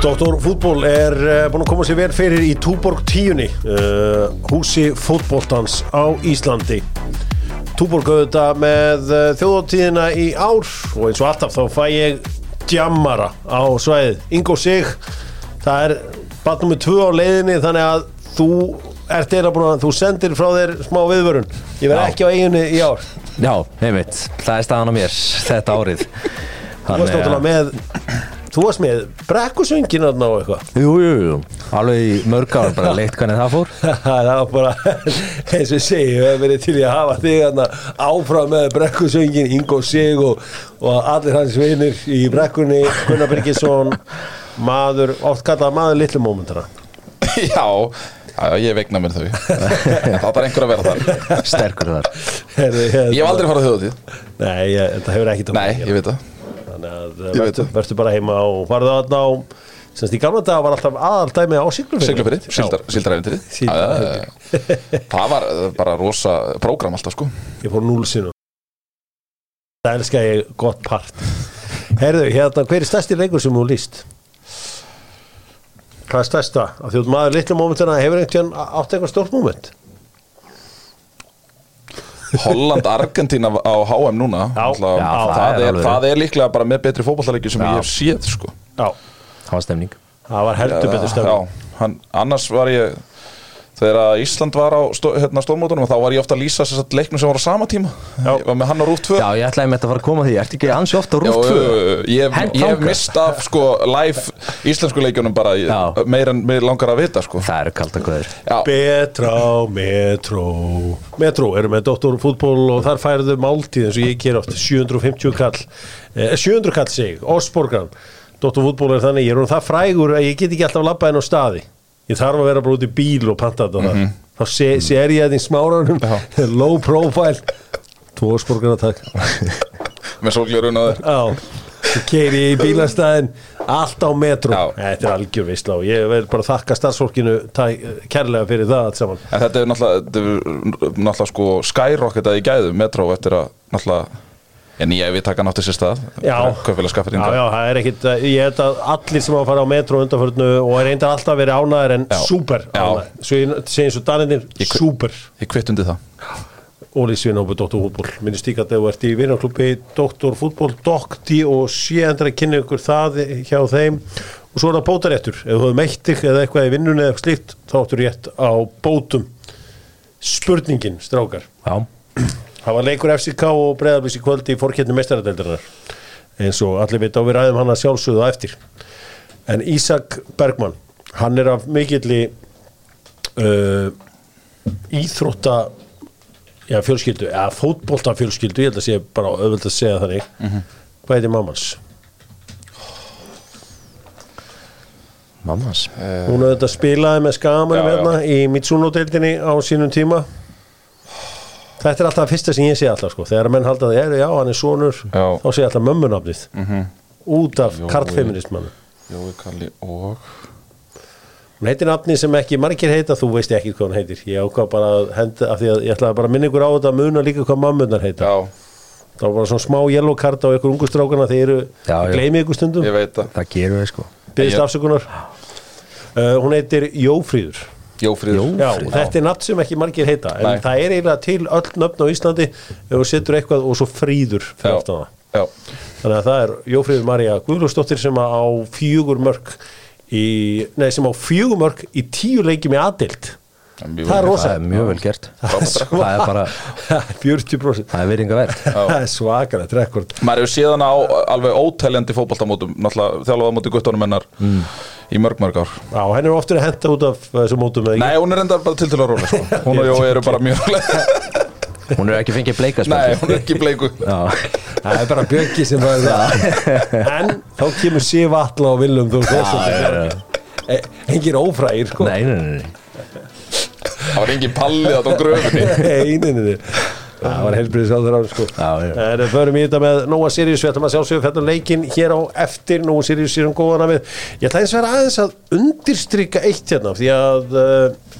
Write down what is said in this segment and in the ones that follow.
Doktor fútból er uh, búin að koma sér vel fyrir í Túborg tíunni uh, húsi fútbóltans á Íslandi. Túborg auðvitað með uh, þjóðóttíðina í ár og eins og alltaf þá fæ ég djammara á svæðið. Ingo Sig, það er batnum með tvö á leiðinni þannig að þú ert eða búin að þú sendir frá þér smá viðvörun. Ég verð ekki á eiginni í ár. Já, einmitt, það er staðan á mér þetta árið. Þú varst náttúrulega með þú varst með brekkusöngin þarna og eitthvað. Jú, jú, jú, alveg mörg ár bara leitt hvernig það fór. Það var bara eins og segi, við hefum verið til í að hafa þig þarna áfram með brekkusöngin Ingo Sig og, og allir hans vinir í brekkunni Gunnar Birgisson maður, oft kallað maður litlu mómentara Já, já, ég vegna mér þau. Það þarf einhver að vera þar. Sterkur þar. Hérna- Ég hef aldrei farið þjóðutíð Nei, ég, þetta hefur ekki Nei, ég veit það Þannig að veit verður, bara heima og farðu þarna á semst í gamla dag var alltaf aðaldæmi á síldaræfintið Síldarævintýrið. Það var eh, bara rosa prógram alltaf sko. Ég fór núl sinum Það elska ég gott part. Herðu, hérna, hver er stærsti leikur sem þú líst? Hvað er stærsta? Af því að maður litlu mómentina hefur einhvern átt eitthvað stórt móment Holland-Argentína á HM núna Já. Alltaf, Já, það, það er er, það er líklega bara með betri fótballtaleiki sem Já. ég hef séð sko Já, Það var stemning það var heldur betur hann, annars var ég þegar að Ísland var á stó, hérna, stórmótunum þá var ég ofta að lýsa þess að leiknum sem var á sama tíma. Já. ég var með hann á rúf 2 Já, ég ætlaði með þetta að fara að koma að því, ertu ekki ansi ofta á rúf 2? jú, jú, jú. ég hef- Hent ég hef þangað. mist af sko live íslensku leikjunum bara ég- Já. meira en mér langar að vita sko. Það eru kalda guður Já, Betra Metro. Metro eru með doktorfútból og þar færðu máltíð eins og ég ger oft. 750 kall. Eh, 700 kall sig, Osborgan doktorfútból er þannig, ég er hún það frægur að ég get ekki alltaf að labba henn á staði ég þarf að vera bara út í bíl og panta þetta þar. Þá sé, sér ég þetta í smáranum low profile. Tvo Osborgan að takk. Með þér. Já, svo keiri í bílastæðin allt á metro Já. Þetta er algjör veistla og ég vil bara þakka starfsfólkinu kærlega fyrir það allt saman. En þetta er náttúrulega, þetta er náttúrulega sko skyrocket að í gæðu metro eftir að náttúrulega en ég við taka náttúrulega sér stað Já. Já, það er ekkit, ég held að allir sem hafa farið á metro undanförnu og er reyndar alltaf verið ánæður en súper ánæður Svo eins og Daninir, súper. Ég kvitt undir það. Óli Svinóbu, Dóttor Fútból Minnst líka að þú ert í vinarklubbi Dóttor Fútból, Dokti og sé endur að kynna ykkur það hjá þeim. Og svo er það bótaréttur. Ef þú hefur meitt þig eða eitthvað í vinnunni eða slíkt þá áttu rétt á bótum. Spurningin, strákar. Já, Það var leikur FCK og breyðarblis í kvöldi í fórkjörnum mestaradeildarinnar eins og allir veit á við ræðum hann að sjálfsögðu á eftir. En Ísak Bergmann hann er af mikilli uh, íþrótta já, fjölskyldu, eða fótbolta fjölskyldu, ég held að sé bara auðvöld að segja þannig. Hvað heitir mammans? mammas Hún auðvitað spilaði með já. hérna í Mitsuno-deildinni á sínum tíma Þetta er alltaf það fyrsta sem ég sé alltaf sko. þegar menn halda það, já, hann er sonur Já. þá sé alltaf mömmunafnið. Út af Jói. karlfeministmann Jói Kalli og Hún heitir nafni sem ekki margir heita þú veist ekki hvað hún heitir. Ég ákvað bara að henda, af því að ég ætlaði bara að minna ykkur á þetta að muna líka hvað mammunar heita. Já, það var bara svona smá yellow card á ykkur ungu strákana þeir eru, Já, já. gleymi ykkur stundum. Ég veit það. Það gerum við sko. Byggðist Ég- afsökunar. Uh, hún heitir Jófríður Jófríður Jó. Já, Jófríður. og þetta er nafn sem ekki margir heita en Nei. það er eiginlega til öll nöfn á Íslandi ef þú setur eitthvað og svo fríður Já. Já, Þannig að það er Jófríður Marja Guðlúsdóttir sem á fjögur mörg í, nei, sem á fjögur mörg í tíu leikjum í aðdild En mjög Það er rosa Það er mjög vel gert. Það er bara, 40% það er virðinga verð Það er svakalegt rekord. Maður hefur séð hana á alveg óteljandi fótboltamótum náttúrulega þjálfaða móti guttunum hennar í mörg mörg ár. Já, henni er oftur að henda út af þessum mótum? Nei, hún er enda bara til til að róla sko. hún og Jói eru bara mjög Hún er ekki fengið bleika Nei, hún er ekki bleiku. Já, Það er bara Björki sem var það. En þá kemur Sif Atla og Willum þú veist E- Engin ófrægir sko. Nei, nei, nei, nei það var engin pallið á gröfinni nei. Það var helbriðis á þeirra sko. Já. En förum í þetta með Nóa Sirius. Við ætlum að sjálfsögum fættum leikin hér á eftir. Nóa Sirius sér um góðana við. Ég ætla eins að vera aðeins að undirstrykka eitt hérna Því að uh,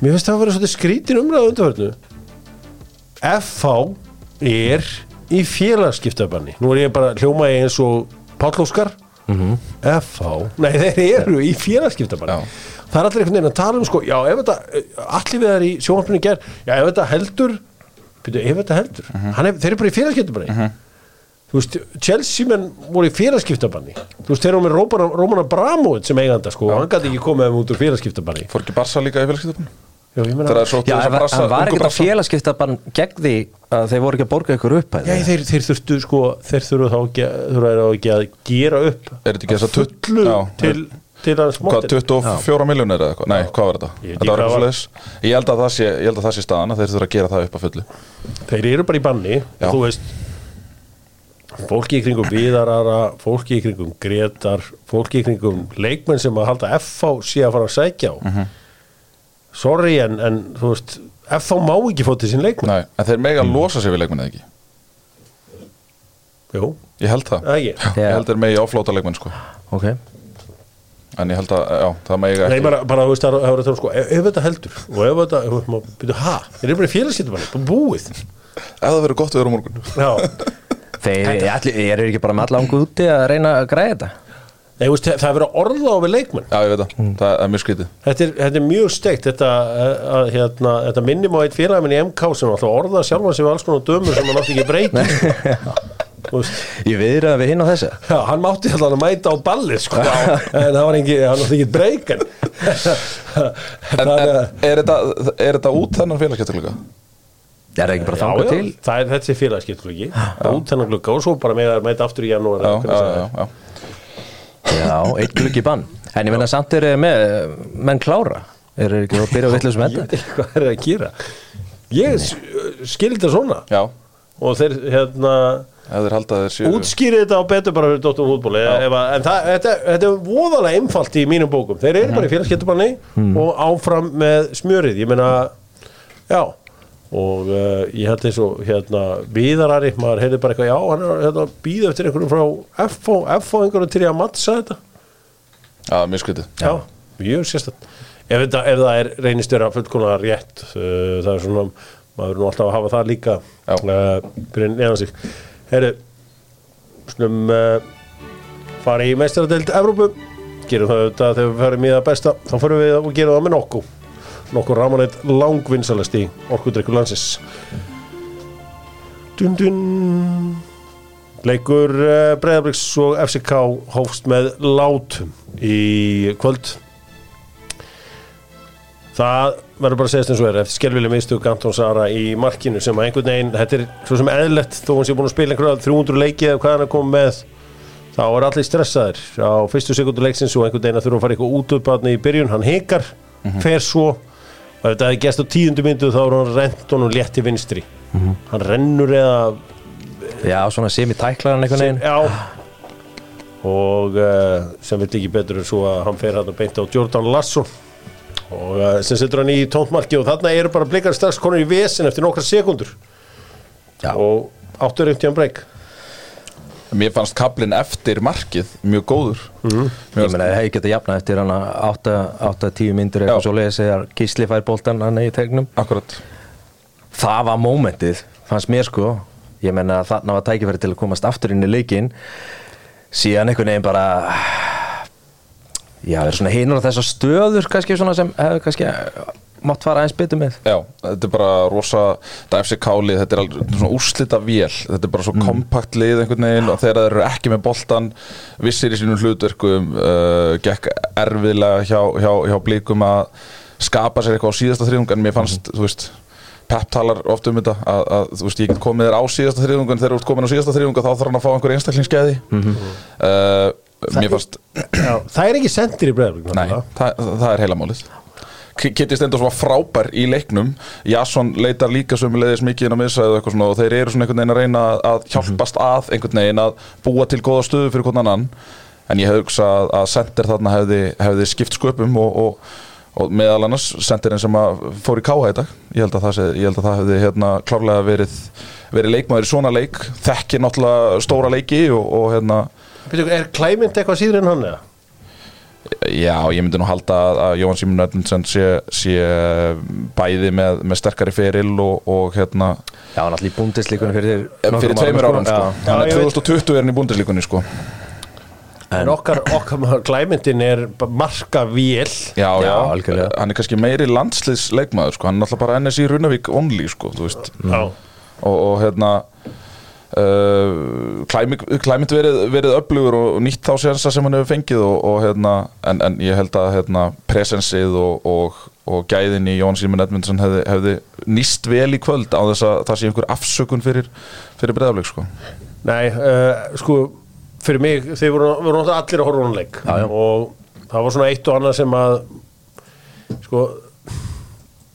Mér finnst það að vera svolítið skrítin umræða undarhörnu FH er í félagskiptabanni Nú er ég bara hljóma eins og Páll Óskar. FH, nei þeir eru í félagskiptabanni. Það er allir einhvern veginn að tala um sko já ef þetta, allir við þar í sjónvarpinu ger já ef þetta heldur byrju, ef þetta heldur, Mhm. Hann er, þeir eru bara í félagskiptabanni. Þú veist, Chelsea menn voru í félagskiptabanni. Þú veist, þeir eru með Róman, Róman Abramovic sem eiganda sko, og hann gæti ekki komið þeim út úr félagskiptabanni. Fór ekki Barsa líka í félagskiptabunni? já, ég meina það að var, Brassa, en var ungu ekkert að Brassa félagskipta bara gegn því að þeir voru ekki að borga ykkur upp Já, þeir, þeir þurftu sko, þeir þurftu þá ekki, ekki að gera upp Til, til að Hvað, smóttir 24 miljónir eða eitthvað? Nei, hvað var þetta? Ég Þetta var eitthvað hvað svoleiðis. Ég held að það sé, ég held að það sé staðan að þeir þurfa að gera það upp að fullu. Þeir eru bara í banni Já. þú veist fólki í kringum Viðarara fólki í kringum Gretar fólki í kringum leikmenn sem að halda FH sé að fara að sækja á. Mhm. sorry en, en þú veist FH má ekki fótt til sín leikmenn. Nei, en þeir mega að losa sig við leikmenni eða ekki? Jú, Ég held það. Ekki? Já, Ég held þeir megi áflóta leikmenn sko. Ok, En ég held að, já, það Nei, ekki. bara, bara þú veist, það er það er það sko, ef, ef þetta heldur og ef þetta, ef þetta, byrju, ha þeir eru bara bara? Búið. Ef það verður gott við erum morgun. Já, þeir allir, eru ekki bara með allan úti að reyna að græða þetta? Nei, þú veist, það er verið að orða á við leikmenn. Já, ég veit það, það er mjög skrítið. Þetta er, þetta er mjög steikt þetta, eh, að, hérna, þetta minnum á eitt félagminn í MK sem alltaf orða sjálfan sig við alls konar dömur sem hann átti ekki veist, Ég viðra við hinn á þessu Já, hann mátti alltaf að mæta á ballið sko, en það var ekki, hann átti ekki breykan En, Það en er er þetta, er þetta út þennan félagskeptilega? Er það ekki bara þangað til? það er þessi félagskiptlugi út hennar glugga og svo bara með að mæta aftur í janúar Já, já, það er. já, já. Já, eitt gluggi bann. En ég menna samt er með menn klára. Er ekki að byrja að vitlega sem þetta hvað er að gera. Ég skildi það svona. Já, og þeir hérna útskýri þetta á betur bara fyrir Dóttum fútból en það, þetta, þetta er voðalega einfalt í mínum bókum. Þeir eru bara í félagskettubanni og áfram með smjörið. Ég meina, já og uh, ég held eins og hérna Viðarari, maður heyrði bara eitthvað já, hann er hérna, býða eftir einhverjum frá FO, FO einhverjum til í að mattsa þetta. Já, mjög skrítið. Já, mjög sérstætt ef, ef það er reynistjóra fullkomlega rétt uh, það er svona, maður er nú alltaf að hafa það líka uh, fyrir neðan sig Herru, snum uh, fara í meistaradeild Evrópu. Gerum það auðvitað þegar við ferum í það besta. Þá förum við og gerum það með nokku. Nokku ramaneitt langvinsalast í orkudrykkur landsins. Dun dun. Leikur uh, Breiðabriks og FCK hófst með látum í kvöld það verður bara að segja eins og er eftir skelvileg mistug Anton Sara í markinu sem að einhvern veginn, þetta er svo sem eðlett þó hann sé búin að spila einhverja 300 leiki eða hvað hann er komið með þá er allir stressaðir. Á fyrstu sekundu leiksins og einhvern veginn að þurfa að fara eitthvað út upp hann í byrjun, hann hikar, fer svo. Og ef þetta hefði gæst á tíundu myndu þá er hann rent honum létt til vinstri. Hann rennur eða Já, svona semi-tæklaran einhvern veginn. Já. Og uh, sem vill ekki betur en svo að hann fer hann að beinta á Jordan Larsson og uh, sem setur hann í tóntmarki og þarna eru bara blikar strax konur í vesen eftir nokkra sekundur. Já. og áttur til hann breyk Mér fannst kablin eftir markið mjög góður. Mér Ég fannst- meina, það hefði getað jafna eftir hann 8-10 myndir eitthvað svo leiðis þegar Gísli fær boltan hann í tegnum. Akkurat. Það var mómentið, fannst mér sko. Ég meina, þarna var tækifæri til að komast aftur inn í leikinn. Síðan einhvern veginn bara Já, það er svona hinur á þessar stöður kannski svona sem hefur kannski mátt fara aðeins betur með. Já, þetta er bara rosa Kálið, þetta er alveg svona úrslita vél. Þetta er bara svo kompakt lið einhvern veginn og þegar þeir eru ekki með boltan vissir í sínum hlutverkum uh, gekk erfiðlega hjá, hjá, hjá blíkum að skapa sér eitthvað á síðasta þriðung en mér fannst, þú veist Pep talar oft um þetta að, að þú veist, ég get komið þér á síðasta þriðung en þegar þú ert komin á síðasta þriðung þá þarf hann að fá einhver einstaklingsgeði uh, Mér fannst Já, það er ekki sendir í breyðarbygg Nei, það, það er heila málið. Kitty Stendos var frábær í leiknum Jasson leitar líka sömulegðis mikið inn á miðsæðu og eitthvað svona og þeir eru svona einhvern veginn að reyna að- hjálpast að einhvern veginn að búa til góða stöðu fyrir hvern annan. En ég hefði hugsað að, Sender þarna hefði, hefði skipt sköpum og, og, og meðal annars Senderinn sem fór í káha í dag. Ég held að það, sé, held að það hefði hérna klárlega verið, verið leikmaður í svona leik þekkir náttúrulega stóra leiki og, og hérna Er klæmynd eitthvað síður en hann eða? Já, ég myndi nú halda að, að Jóhann Simon Ödmundsson sé, sé bæði með, með sterkari feril og, og hérna Já, hann allir í búndislíkunum fyrir fyrir tveimur árum sko. Já. Hann er ég veit. 2020 er hann í búndislíkunni sko. En okkar, okkar glæmyndin er marka vél Já, já, Já, algjörlega. hann er kannski meiri landsliðsleikmaður sko. hann er alltaf bara NSI Runavík only sko, þú veist Já, og, og hérna uh, klæmynd verið, verið öflugur og nýtt þá sénsa sem hann hefur fengið og, og hérna, en, en ég held að hérna, presensið og, og, og gæðin í Jón Símon Edmundsson hefði, hefði nýst vel í kvöld á þess að það sé einhver afsökun fyrir, fyrir breðafleik sko. nei, uh, sko fyrir mig, þeir voru, voru náttúrulega allir að horfa á hann leik Já, já. og það var svona eitt og annað sem að sko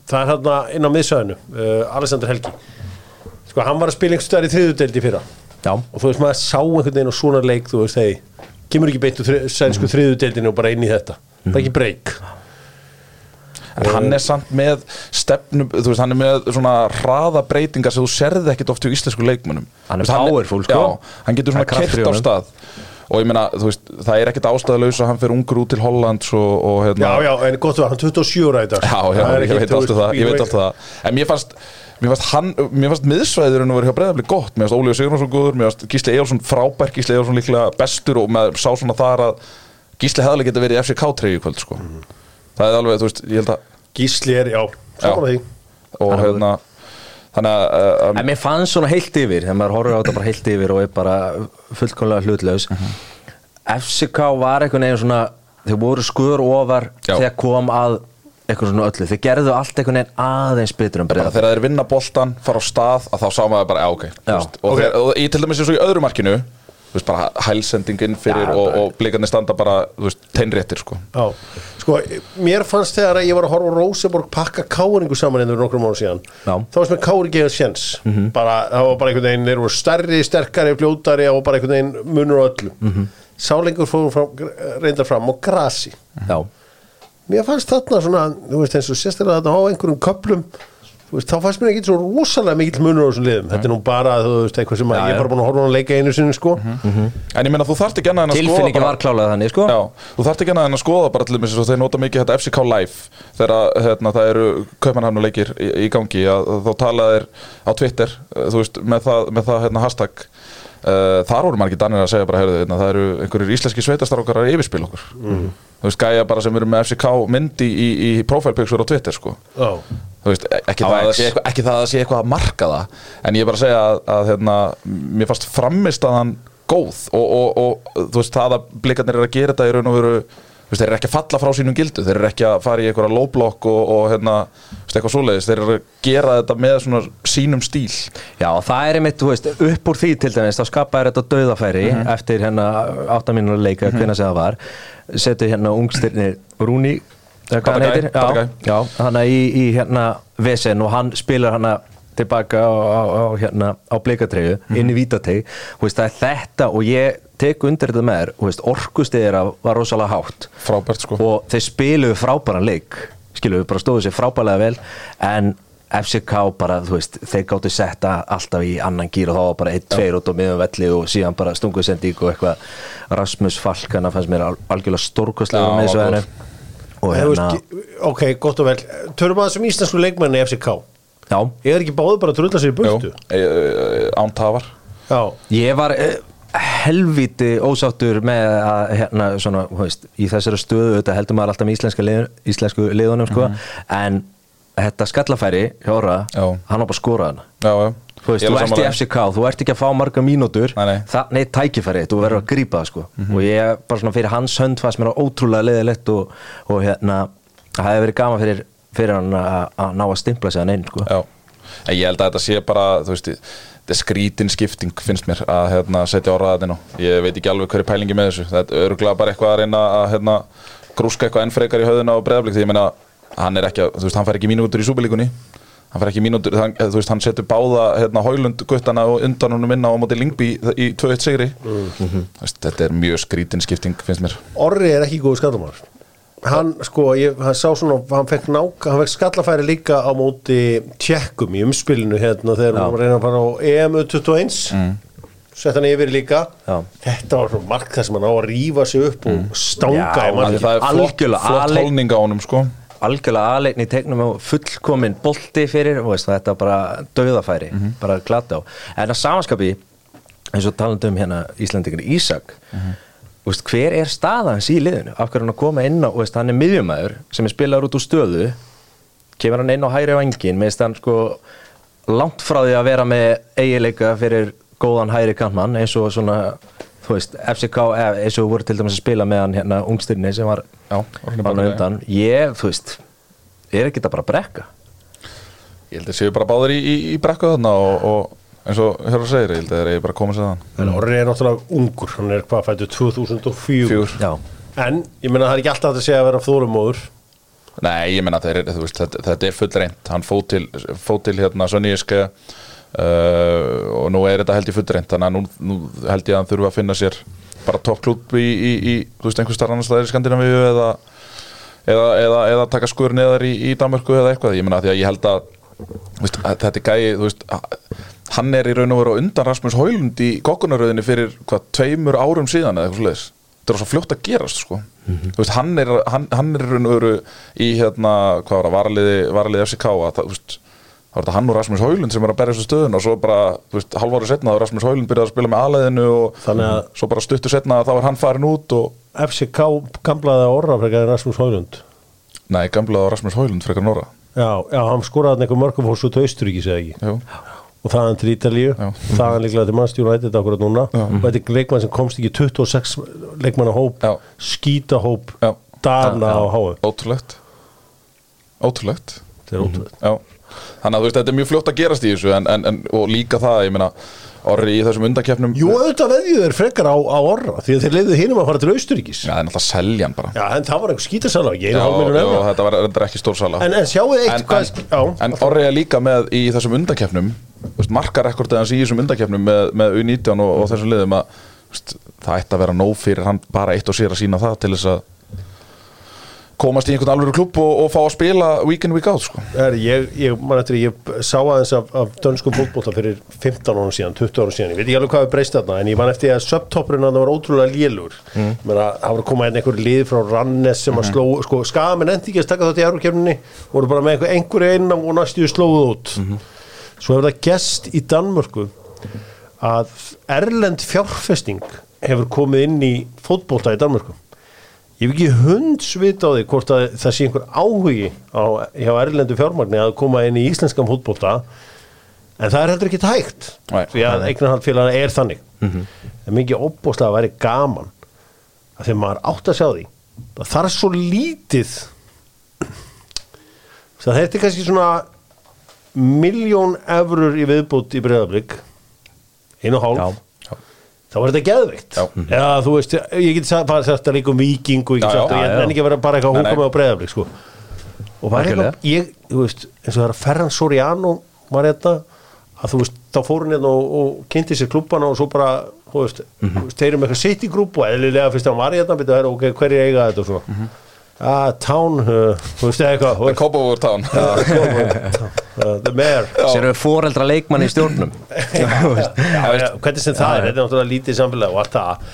það er hérna inn á miðsöðinu uh, Alexander Helgi sko, hann var að spila einhvers staðar í þriðudeldi fyrra. Já, og þú veist maður sá einhvern veginn á svona leik þú veist, hei, kemur ekki beint úr þri, sænsku þriðudeldinu og bara inn í þetta. Það er ekki breyk en hann er samt með stefnum, þú veist, hann er með svona hraða breytingar sem þú serði ekkit oft í íslensku leikmunum Hann er Þú veist, powerful, sko. já, hann getur svona Það er kraftur í kert á honum. stað. Og ég meina, þú veist, það er ekkit ástæðalaus að hann fyrir ungur út til Hollands og, og hérna já, já, en gott var, hann 27 ára í dag. Já, já, Það er ég ekki, veit þú alltaf veist, það, ég veit alltaf það. En mér fannst, mér fannst hann, mér fannst miðsvæðurinn að vera hjá breyðafli gott. Mér fannst Ólíu Sigurðarsson góður, mér fannst Gísli Eyjálsson frábær Gísli Eyjálsson líklega bestur og maður sá svona þar að Gísli hefði alveg geta verið í FCK treyju kvöld sko. Það er alveg, þú veist, ég held að Gísli er, já, saman því. Og hérna, þannig að, en mér fannst svona heilt yfir þegar maður horfir á þetta bara heilt yfir og er bara fullkomlega hlutlaus. FCK var einhvern veginn svona þeir voru skur ofar Já. þegar kom að eitthvað svona öllu. Þeir gerðu allt einhvern veginn aðeins betur bara breyða þegar þeir vinna boltan, fara á stað að þá sá maður bara, já, ok, Já. veist, og, Ok. þeir, og í til dæmis eins og í öðru markinu þú veist, bara hælsendingin fyrir Já, og, bara- og blikarnir standa bara, þú veist, teinréttir, sko. Já, sko, mér fannst þegar að ég var að horfa á Rosenborg pakka káringu saman inn fyrir nokkrum mánu síðan Já. þá varst með kári geða sjens bara, það var bara einhvern veginn, þeir voru stærri, sterkari fljótari og bara einhvern veginn munur á öllu. Sálengur fórum fram, reyndar fram og grasi. Já, mér fannst þarna svona, þú veist eins og sérstaklega þarna á einhverjum köplum veist, þá fannst mér ekki svo rosalega mikill munur á þessum liðum, þetta er nú bara þú veist, eitthvað sem að Já, ég er bara búin að horfa á hann leika einu sinni sko. En ég meina, þú þarft ekki annað en að skoða tilfinningi var klálega þannig sko. Já, þú þarft ekki annað en að skoða bara til þess að þeir nota mikið þetta FCK Live þegar hérna, það eru kaupmannhamnuleikir í, í gangi að, að þá tala þeir á Twitter uh, þú veist, með það, með það hérna, hashtag þar voru margir danir að segja bara heyrðu, hérna, það eru einhverjir íslenski sveitastar að yfirspil okkur. Þú veist, gæja bara sem eru með FCK myndi í, í profilpixur á Twitter sko. Já. þú veist, e- ekki það, að sé ekki það að sé eitthvað að marka það en ég er bara að segja að, að hérna, mér fannst framistaðan góð og, og, og þú veist, það að blikarnir eru að gera þetta í raun og veru veist, þeir eru ekki að falla frá sínum gildu þeir eru ekki að fara í einhverja lowblock og, og hérna, veist, eitthvað svoleiðis. Þeir eru að gera þetta með svona sínum stíl. Já, það er einmitt, þú veist, upp úr því til dæmis þá skapaði þetta döðafæri eftir hérna áttamínur leika, mm -hmm. sem það var. Setur hérna ungstyrnir Rúni, eða hvað hann heitir. Já, já, hann í, í hérna Vesen og hann spilar hana tilbaka á, á, á hérna á blikatreyju, inn í vítateg það er þetta og ég tek undir þetta með þér, orkustiðir var rosalega hátt. Frábært sko. Og þeir spiluðu frábæran leik skiluðu bara stóðu sér frábælega vel en FCK bara, þú veist þeir gáttu setta alltaf í annan gýr og þá var bara 1-2 út á miðum velli og síðan bara stunguð sendík og eitthvað. Rasmus Falkana fannst mér al algjörlega stórkostlega Já, með þessu Þú hérna, ok, gott og vel. Törum að þessum íslensku leikmenni í FCK já, Ég er ekki báðu bara að drulla sér í burtu? Jú, e, e, án tafar. Já, ég var eh, helviti ósáttur með að hérna svona, veist, í þessari stöðu þetta heldur maður alltaf með íslenska lið, íslensku liðunum sko, en þetta skallafæri, hjóra, hann var bara skorað hana. Já, já. Þú veist, Ég er þú ert í. FCK, þú ert ekki að fá marga mínútur. Nei, nei. Það, nei, tækifæri, þú verður að grípa það sko. Og ég, bara svona fyrir hans hönd fannst mér ótrúlega leðilegt og, og hérna það hefði verið gaman fyrir, fyrir hann að að ná að stimpla sig hann einn sko. Já, en ég held að þetta sé bara þú veist, þetta er skrítin skipting finnst mér að hérna, setja orðaðinu ég veit ekki alveg hverju pælingi með þessu. Þetta er örgulega bara eitthvað að reyna að hérna, grúska eitthvað enn frekar í höfðuna á breyðablík því ég meina, hann er ekki, að- þú veist, hann fær ekki mínútur í súbelíkunni hann fær ekki mínútur, hann, þú veist, hann setur báða hérna, Hólund guttana og undan honum inn á móti Lingby í 2-1 sigri. Þú veist, þetta er mjög skrítin skipting finnst mér. Orri er ekki góð skallumar Hann, sko, ég, hann sá svona hann fekk nák, hann fekk skallafæri líka á móti tjekkum í umspilinu hérna þegar hann var að fara á EM 21 mm. sett hann yfir líka. Já. þetta var svona mark þar sem hann á að rífa sig upp og stanga Já, það er Algjörlega, flott alveg. holning á honum sko. algjörlega aðleikni í tegnum og fullkomin bolti fyrir veist, þetta er bara döðafæri, bara glata á. En að samanskapi eins og talandi um hérna Íslandingur Ísak þú veist, hver er staðans í liðinu? Af hverju er hann að koma inn á, veist, hann er miðjumæður sem er spilaður út úr stöðu. Kemur hann inn á hægri vangin meðist hann sko langt frá því að vera með eigileika fyrir góðan hægri kantmann eins og svona þú veist, FCK, eða eins og voru til dæmis að spila með hann hérna ungstirni sem var Já, undan. Ég, þú veist, er ekki þetta bara brekka? Ég held að séu bara báðir í, í, í brekku þarna og, og eins og Hörður segir, ég held að þeir eru bara komið sér þann En Orri er náttúrulega ungur, hann er hvað fættu 2004 Fjögur. já, En ég meina það er ekki alltaf að segja að vera þórumóður Nei, ég menna þetta, þetta er full reynd Hann fóð til, fóð til hérna Sönníiske uh, og nú er þetta held ég full reynd þannig að nú, nú held ég að hann þurfa að finna sér bara toppklúb í, í, í þú veist, einhver starf annars staðar í Skandinavíu eða, eða, eða, eða taka skur neðar í, í Danmörku eða eitthvað, ég menna því að ég held að, þú veist, að þetta er gæi þú veist, hann er í raun og veru á undan Rasmus Hólund í kokkunaröðinni fyrir hvað, tveimur árum síðan eða eitthvað svoleiðis. Þetta er svo fljótt að gerast sko. þú veist, hann er, hann, hann er í raun og veru í hérna, hvað var það, varaliði, varaliði FCK að það, þú veist þá er þetta hann og Rasmus Hólund sem er að berja þessu stöðun og svo bara, þú veist, halv ári setna þá er Rasmus Hólund byrjað að spila með aðlæðinu og að- svo bara stuttu setna þá er hann farin út og, FCK gamlaði orra frekar Rasmus Hólund nei, gamlaði Rasmus Hólund frekar Nóra Já, já, hann skoraði einhver mörgum fór svo til Austuríki, segja ekki Jú. Og þaðan til Ítalíu, Já. þaðan líklega til mannstjónu ættið akkurat núna. Og þetta er leikmann sem komst ekki í 26 leikmanna hóp, Já. skýta hóp Já. Dana á háu ótrúlegt. Ótrúlegt. Þetta er ótrúlega Já, þannig að þú veist, þetta er mjög fljótt að gerast í þessu en, en, en, og líka það, ég meina orri í þessum undakeppnum Jú, auðvitað veðjuð er frekar á, á orra því að þeir leiðu hinum að fara til Austuríkis Já, það er náttúrulega að selja hann bara. Já, en það var einhver skítasala, Já, já, þetta var reyndar ekki stór sala. En, en sjáu þið eitt en, hvað en, já, en orri er líka með í þessum undakeppnum markarekordið hans í þessum undakeppnum með, með U19 og, og þessum liðum að það ætti að vera nóg fyrir hann bara eitt og sér að sína það til þess að komast í einhvern alveg klubb og, og fá að spila week in week out sko. er, ég, ég, man eftir, ég sá aðeins af, af dönskum fótbolta fyrir 15 árum síðan, 20 árum síðan, ég veit ekki alveg hvað við breyst þarna en ég man eftir að subtoppurinn að það var ótrúlega lélur. Mm. Það var að koma einn einhver lið frá Rannes sem að sló, sko, skamenn endi ekki að stakka þetta í erurkefninni, voru bara með einhver, einhver einn og næstu slóðu út. Svo hefur það gest í Danmörku að erlend fjárfesting hefur komið inn í fótbolta í Danmörku ég hef ekki hundsvit á því hvort að það sé einhver áhugi á, hjá erlendu fjármagni að koma inn í íslenskan fótbolta en það er heldur ekki Nei. því að eignarhaldfélagana er þannig. En mikið óbúslega að væri gaman að þegar maður átt að sjá því það þarf svo lítið. Það þetta er kannski svona miljón eurur í viðbútt í breyðablík einu hálf. Þá var þetta geðveikt Já. Já, þú veist, ég get sagt bara þetta líka um viking og ég get Já, sagt að ég nenni ekki að vera bara eitthvað að með á breyðablík sko. og var eitthvað ég, þú veist, eins og það er að Ferran Soriano var þetta að þú veist, þá fór hann hérna og, og kynnti sér klubbana og svo bara, þú veist, mm Mhm. -hmm. þeir eru með eitthvað sitt í grúp og eðlilega fyrst að hann var hérna byrja, ok, hverju eiga þetta og svona mm Mhm. Ah, Town, uh, þú veist, eitthvað veist, Kópavóður tán uh, The Mayor. Sér við foreldra leikmann í stjórnum. Já, já, hvernig sem það er, þetta er náttúrulega lítið samfélag og allt það.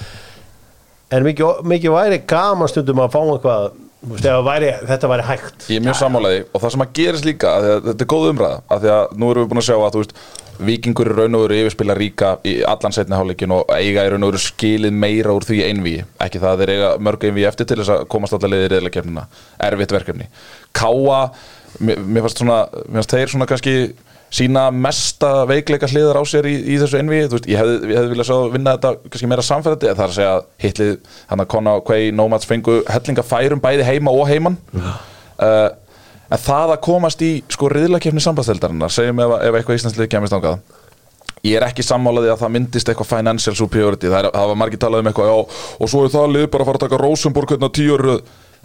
En mikið, mikið væri gaman stundum að fá eitthvað að væri, þetta væri hægt. Ég er mjög sammálaði og það sem að gerist líka að að þetta er góð umræða að því að nú erum við búin að sjá að þú veist Víkingur í raun og veru yfirspila ríka í allan setni hálfleikin og eiga í raun og veru skilið meira úr því einvíi ekki það að þeir eiga mörg einvíi eftir til þess að komast allar leiðir eða kemnina erfitt verkefni. Káa, mér, fannst svona mér fannst þeir svona kannski sína mesta veikleika hliðar á sér í, í þessu einvíi, þú veist, ég hefði, ég hefði viljað sjá vinna þetta kannski meira samfæðandi, það er að segja hitlið, hann að Kona og Quay Nomads fengu hellinga færum bæði heima og heiman. Uh, en það að komast í sko riðlakefni sambandseldarinnar segjum ef, ef eitthvað íslandslið kemist ángað ég er ekki sammálaði að það myndist eitthvað financial superiority, það, er, það var margir talað um eitthvað já, og svo er það lið bara að fara að taka Rosenborg hérna tíu ára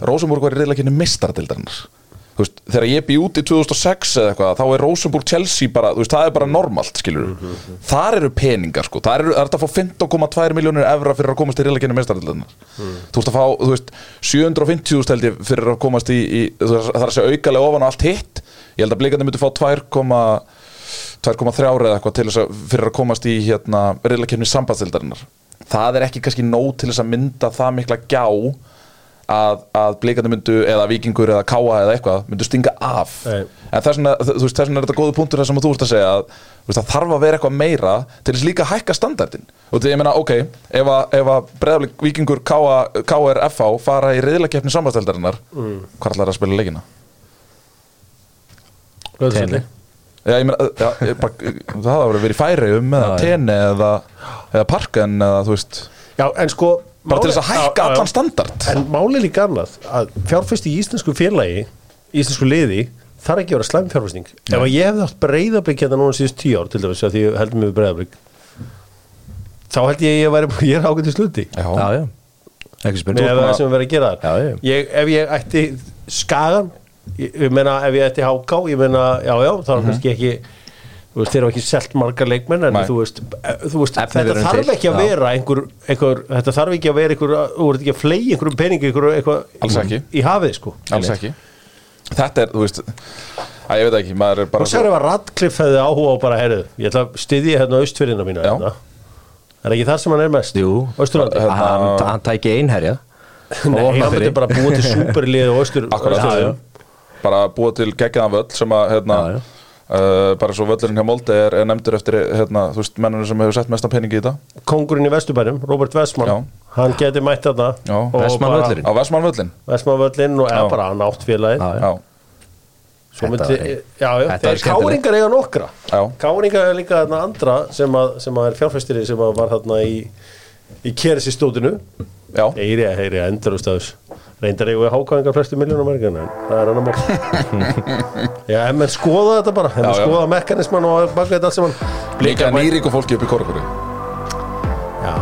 Rosenborg var í riðlakefni mistaradeildarinnar þú veist, þegar ég bý út í 2006 eða eitthvað, þá er Rosenborg Chelsea bara, veist, það er bara normalt, skilur þar eru peningar, sko, það er, er að fá 15,2 miljónir evra fyrir að komast í riðlakefni mistaradeildarinnar þú veist að fá, þú veist 750 held ég fyrir að komast í, í það er að segja aukalega ofan á allt hitt. Ég held að blikandi myndi fá 2,3 eða eitthvað til þess að fyrir að komast í hérna riðlakefni sambandsildarinnar það er ekki kannski nóg til þess að mynda það mikla gjá að, að blikandi myndu eða vikingur eða káa eða eitthvað myndu stinga af Nei. en þess vegna, þú veist, þess vegna er þetta góðu punktur þess að þú ert að segja að þú veist, það þarf að vera eitthvað meira til þess líka að hækka standardin og því ég meina, ok, ef að, ef að breyðaflik vikingur KRFA fara í reyðlakeppni sambandsteldarinnar mm. hvað ætlar að spila leikina? Laugardalsvelli. Já, ég meina, já, ég bara, það hafa verið í færium eða tenni eða, eða parken eða þú veist Já, en sko bara til þess að hækka allan standard. En máli líka annað að fjárfesti í íslensku félagi íslensku liði þarf ekki að vera slæm fjárfesting. Ef að ég hefði átt breyðablík hérna núna síðust tíu ár til dæmis að því heldum við breyðablík þá held ég að ég væri ég er í sluti Já, Já, með það sem við verðum að gera Já, ég, ef ég ætti skagan ég, ég meina ef ég ætti háká ég meina já já þá er kannski ekki þú veist þeir eru ekki selt margar leikmenn en Nei. þú veist, eh, þú veist þetta þarf til, ekki að vera einhver, einhver, þetta þarf ekki að vera einhver þú ert ekki að flegi einhverjum peningi einhver, í hafið sko. Alls ekki. Þetta er, þú veist að ég veit ekki, maður er bara og sér ef að Radcliffe hefði áhuga á bara herðu, ég ætla að styðja hérna austfyrirna mína hérna. er ekki það sem hann er mest? Jú, Austurlandi? Hérna- hann, hann tæki einherja Nei, hann myndi bara búa til superlið og austur bara búa til geggjaðan völl sem að hérna, Já, já. Uh, bara svo völlurinn hjá Molde er, er nefndur eftir hérna, þú veist, mennunum sem hefur sett mestan peningi í þetta. Kongurinn í Vesturbænum, Robert Westman hann geti mætt Westman bara- völlurinn. á Vestmann völlin Vestman völlinn og Já. bara hann átt félagið Já, já. já, Svo Þetta Þetta skemmtilegt. káringar eiga nokkra. Káringar er líka þarna andra sem að, sem að er fjárfæstirinn sem var þarna í í kersi stótinu já, Heyri reyndar ég við hákáðingar flestu miljónum en það er annar mál. Já, en menn skoða þetta bara en já. skoða mekanisman og baka þetta allt sem hann líka nýríku fólki upp í korkuri Já,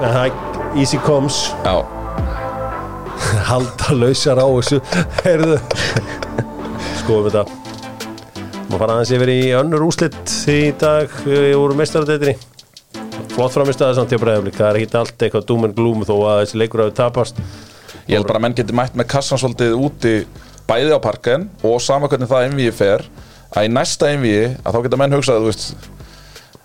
en það easy comes já, halda lausar á þessu heyrðu. Skoðum þetta. Maður fara aðeins yfir í önnur úslit í dag uh, úr mestaradeitinni flott framistæða samt hjá breiðaflik það er ekki allt eitthvað doom and gloom þó að þessi leikur hafi tapast ég held bara að menn geti mætt með kassan svolítið úti bæði á parken og sama hvernig það einvíi fer að í næsta einvíi að þá geta menn hugsað þú veist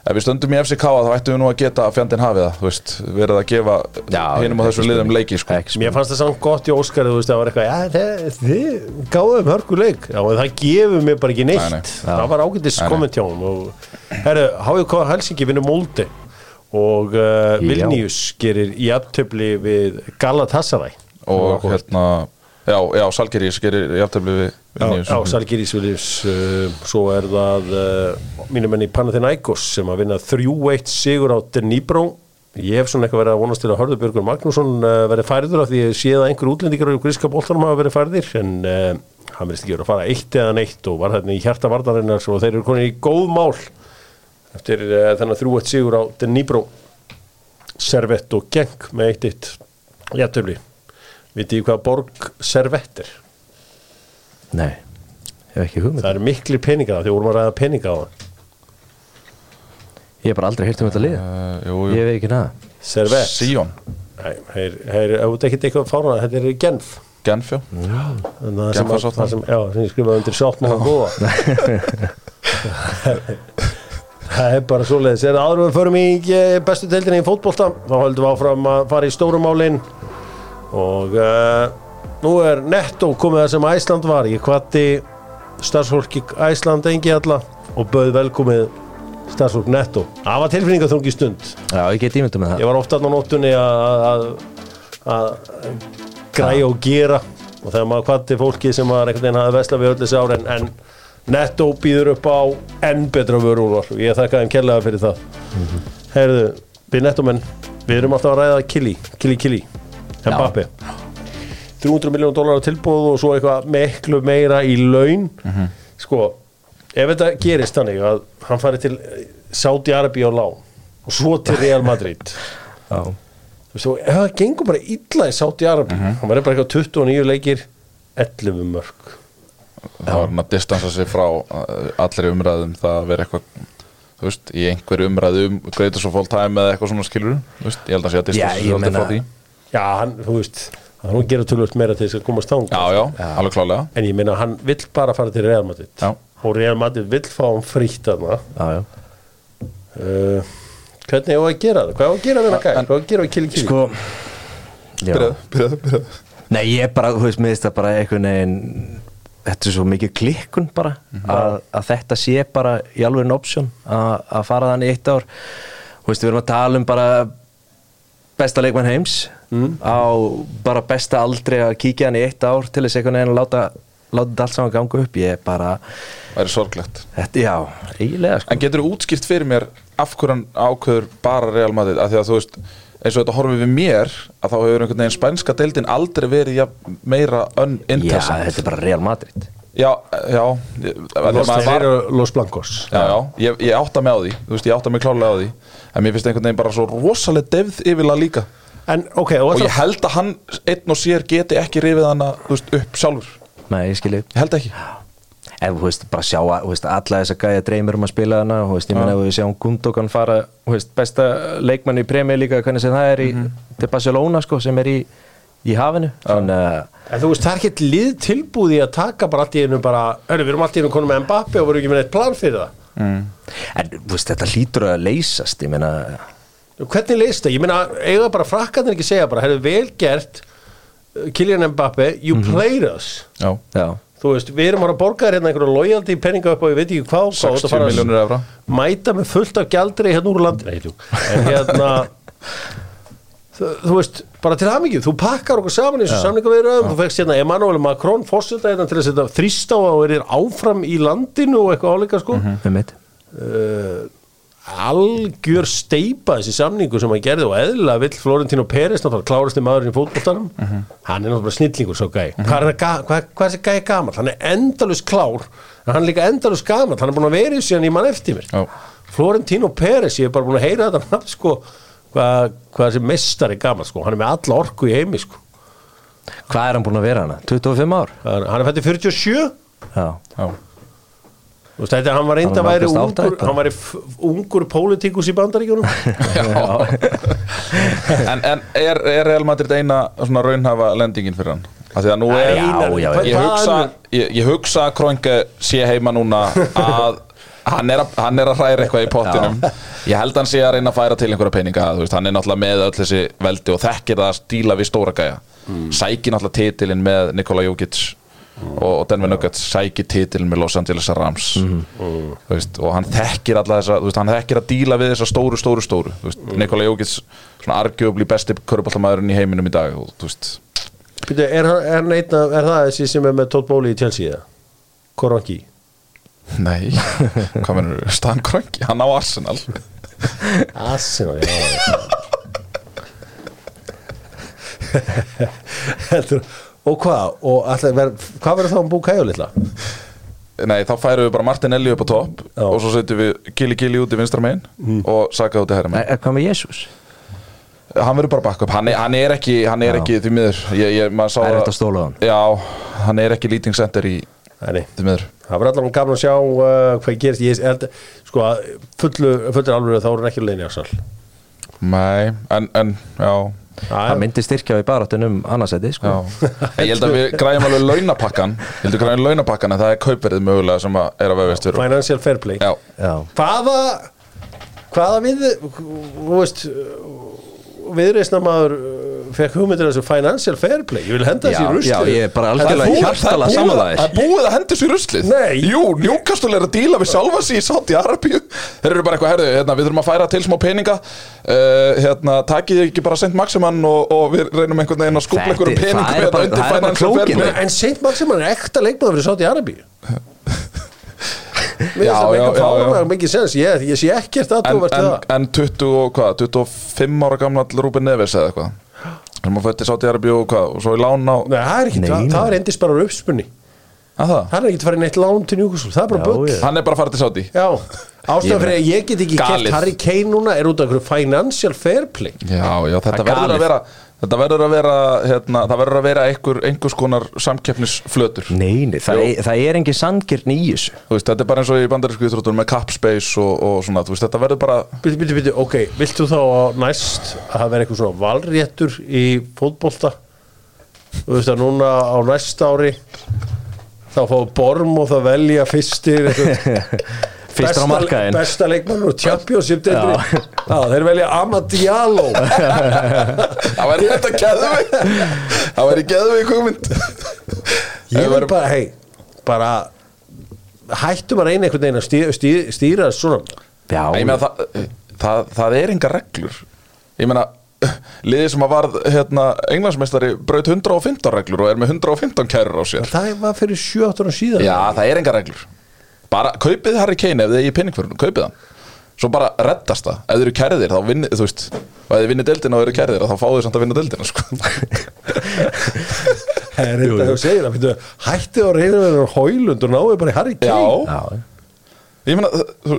ef við stöndum í FCK þá ættum við nú að geta að fjandinn hafi það þú veist, verið að gefa Já, hinum á þessu liðum leiki sko. Ekki mér fannst það samt gott í Óskar þú veist það var eitthvað, já þið, gáðum hörkuleik, já en það gefur mér bara ekki neitt, Nei, nei. það var ágættis Nei, nei. komment hjá hún og herru, HJK Helsingi vinnur Molde og uh. Vilnius gerir í aftöfli við Galatasaray og hérna já, já, Salgerís gerir jafntefli við Vilnius Já, Salgiris Viljus uh, svo er það uh, mínum enn í Panathinaikos sem að vinna 3-1 sigur á Dnipro. Ég hef svona eitthvað verið að vonast til að Hörðubjörgur Magnússon uh, verið færður af því ég sé að einhver útlendingar á gríska bóltanum hafa verið færðir en hann verðist ekki verið að fara eitt eða neitt og var hérna í hjarta vardarinnar og þeir eru konið í góð mál eftir þennan 3-1 sigur á Dnipro. Servett og Genk með 1-1 jættöfli vitið þið hvað borg Servett er? Nei, hef ekki hugmynd Það eru miklir peningar það, því vorum að ræða peninga á það. Ég hef bara aldrei heyrt um þetta lið uh, jú, Ég jú. veit ekki naða Servett. Sion, Nei, þeir, þeir, ef þú ekkert eitthvað fána, þetta er Genf. Genfjó En Það sem, að, Genfarsáttmála. það sem, já, sem ég skrifaði undir sáttmála góða. það er bara svoleiðis. Er áður en við förum í eh, bestu deildinni í fótbolta, þá höldum við áfram að fara í stórumálin og uh, nú er netto komið það sem Æsland var. Ég kvatti starfsfólki Æsland engi alla og bauð velkomið starfsfólk netto. Það var tilfinningaþungi stund. Já, ég get ímyndum með það Ég var ofta á nóttunni að- að að græja og gera og þegar maður kvatti fólki sem var einhvern veginn hafði vesla við öll þessi ár en, en Netto býður upp á enn betra vörúlar og ég þakka þeim kærlega fyrir það Heyrðu, við Nettomenn við erum alltaf að ræða Kili, Kili Kili Mbappe 300 miljónum dólar á tilbúð og svo eitthvað miklu meira í laun. Sko, ef þetta gerist þannig að hann fari til Saudi Arabi á lán og svo til Real Madrid. Þú veist, og ef það gengur bara illa í Saudi Arabi hann verður bara eitthvað 29 leikir 11 mörg það var hann að distansa sig frá uh, allri umræðum það að vera eitthvað þú veist, í einhverju umræðu um greitur svo full time eða eitthvað svona skilur þú veist, ég held að sé að distansa sig alltaf frá því já, hann, þú veist, hann hún gerir tölvöld meira til þess að komast þang já, já, alveg klálega en ég meina hann vill bara fara til Real Madrid Já. og Real Madrid vill fá hann frítt þarna já, já uh, hvernig er það að gera það? hvað er að gera við hann gæð? hvað er að gera við Kili Kili? Sko Já. byrjaðu, byrjaðu, byrjaðu Nei, ég bara, þú veist, mér finnst það bara einhvern veginn Þetta er svo mikið klikkun bara að, að þetta sé bara í alveg en option að, að fara þannig í eitt ár Þú veist, við erum að tala um bara besta leikmann heims á bara besta aldri að kíkja hann í eitt ár til þess einhvern veginn að láta, láta þetta allt saman ganga upp. Ég er bara, Það er sorglegt. Þetta, já, eiginlega sko. En getur þú útskipt fyrir mér af hverju hann ákveður bara Real Madrid? Af því að þú veist, eins og þetta horfið við mér að þá hefur einhvern veginn spænska deildin aldrei verið ja, meira já, uninteressant þetta er bara Real Madrid. Já, já. Los, var- Los Blancos. Já, já, ég, ég átta mig á því. Þú veist, ég átta mig klálega á því. En mér finnst einhvern veginn bara svo rosalega devð yfirlega líka En ok, og, Og ég held að hann einn og sér geti ekki rifið veist, upp sjálfur. Nei, ég skilji Ég held ekki. En þú veist, bara sjá að, alla þess að gæja dreymir um að spila hana, þú veist, ég meina ef við sjáum Gundogan fara, þú veist, besta leikmann í premjör líka, hvernig sem það er í til Barcelona, sko, sem er í í hafinu, þannig að En þú veist, það er ekkert lið tilbúði að taka bara allt í einu bara, hörru, við erum allt í einu konum með Mbappi og vorum ekki með eitt plan fyrir það. En, þú veist, þetta hlýtur að leysast, ég meina Hvernig leist það? Ég meina, eiga bara frakkarnir ekki segja bara, herru, vel gert uh, Kylian Mbappi, you played us. Já, já, Þú veist, við erum að borga þér hérna einhverju loyalty penninga upp og ég veit ekki hvað og hvað, þú ert að 60 fara að miljónir evra. mæta með fullt af gjaldri hérna úr tjók. en hérna þú, veist, bara til hamingju þú pakkar okkur saman í þessu samlinga við þú fegst hérna Emmanuel Macron fórseta hérna til að setja þrýst á og er áfram í landinu og eitthvað áleika sko. Með mitt uh, algjör steipa þessi samningu sem hann gerði og eðlilega vill Florentino Pérez náttúrulega klárasti maðurinn í fótboltanum hann er náttúrulega snillingur svo gæ hvað er, hann ga- hvað, er þessi gæ gamall? hann er endalus klár hann er líka endalus gamall hann er búin að vera í síðan í mann eftir mér Já. Florentino Pérez, ég er bara búin að heyra þetta nafn sko, hvað, hvað þessi mestari gamall sko, hann er með alla orku í heimi sko. Hvað er hann búin að vera hana? 25 ár? hann hann er fættið 47 Já, Já, Þú veist, þetta, hann var reynda að væri ungur, hann var ungur pólitíkus í bandaríkjunum. En, en er, er Real Madrid eina svona raunhafa lendingin fyrir hann? Af því að nú er Já, já, já. Ég hugsa, ég, ég hugsa að Krónke sé heima núna að hann er, að, hann er að hræra eitthvað í pottinum. Ég held hann sé að reyna að færa til einhverja peninga þú veist, Hann er náttúrulega með öll þessi veldi og þekkir það að stíla við stóra gæja. Sækir náttúrulega titilinn með Nikola Jokic og, Denver Nuggets sækir titilinn með Los Angeles Rams. Þú veist, og hann þekkir alla þessa þú veist, hann þekkir að díla við þessa stóru, stóru, stóru. Þú veist, Nikola Jokic, svona arguably besti köruboltamæðurinn í heiminum í dag og, þú Býtu, er, er, af- er það þessi sem er með Todd Bowley í Chelsea? Korangi nei hvað mennur, Stan Kroenke, hann á Arsenal. Arsenal, já. Heldur, og hvað? Og ver, hvað verður þá um Bukayo litla? Nei, þá færum við bara Martinelli upp á topp og svo setjum við Gili Gili út í vinstra megin og Saka út í herra megin. Er, hvað með Jésús? hann verður bara backup, hann er, hann er ekki hann er Já. ekki því miður. Ég, ég, Það er að- hægt að stóla á hann. já, hann er ekki leading center í Nei, því miður. Það verður allavega gaman að sjá uh, hvað gerist. Ég held, sko að fullu, fullu alveg þá er hann ekki leini Arsenal nei, en, en já Það myndi styrkja við baráttunum annarsæti, sko. Ég held að við græjum alveg launapakkan Ég held að græjum launapakkan en það er kaupverðið mögulega sem að er að vefist fyrir Financial Fair Play. Já, Já, hvaða hvaða við þú veist viðreisna maður fekk hugmyndir af þessu Financial Fair Play. Ég vil henda Já, þessi í rusli já, ég er bara algjörlega búið- hjartalega það er búið- að hendi sér ruslið. Nei. Jú, Newcastle er að díla við sjálfa sig í Saudi Arabíu Þeir eru bara eitthvað, herðu, hérna, við þurfum að færa til smá peninga. Uh, hérna, Takið ekki bara Saint Maximan og, og við reynum einhvern veginn að skúpla Þetta- einhverjum peningum það er hérna bara- undir það er bara financial fair play. en Saint Maximan er ekta leikmaður fyrir Saudi Arabi Mér Já, já, mikið já, já. fána mikið sens. Ég, ég sé ekkert en, aðdóvert en, það. en 20 og hvað, 25 ára gammal Rúben Neves eða eitthvað Þegar maður fætti Saudi Arabíu og hvað og svo í lán á Nei, það er ekki, Nei, það, nei. það er endist bara uppspunni að það, það er ekki farið neitt lán til Newcastle það er bara Já, bull. já. hann er bara að fara til Saudi Já, ástæðan fyrir að ég get ekki Galið. kert Harry Kane núna er út af einhverju financial fair play. Já, já, þetta er verður að vera Þetta verður að vera, hérna, það verður að vera einhver, einhvers konar samkeppnisflötur. Nei, nei það, er, það er engin sangirn í þessu. Þú veist, þetta er bara eins og í bandarísku íþróttur með Capspace og, og svona, þú veist, þetta verður bara Býtu, býtu, býtu, ok, viltu þá næst að það vera eitthvað svona valréttur í fótbolta? Þú veist að núna á næst ári þá fá Borm og það velja fyrstir einhvern Fyrstur á markaðinn. Besta leikmann og championship þeir velja Amadialo Það verður þetta geðvig Það verður geðvig hugmynd. Ég vil bara, hei, bara hættum að reyna einhvern veginn að stýra, stýra, stýra svona. Já, Ég meina það það, það er enga reglur. Ég meina liðið sem að varð hérna, englandsmeistari braut 115 reglur og er með 115 kærur á sér. Það var fyrir 7-8 ára síðan. Já, það er enga reglur bara kaupið Harry Kane ef þið er í pinningförunum, kaupið hann svo bara reddast það, ef þið eru kærðir þá vinnið, þú veist, og ef þið vinnið deildina og eru kærðir þá fáið þið samt að vinna deildina sko. Það er þetta þú segir að fyrir, hætti á reyðinu hólund og náðu bara í Harry Kane Já, Já, ég meina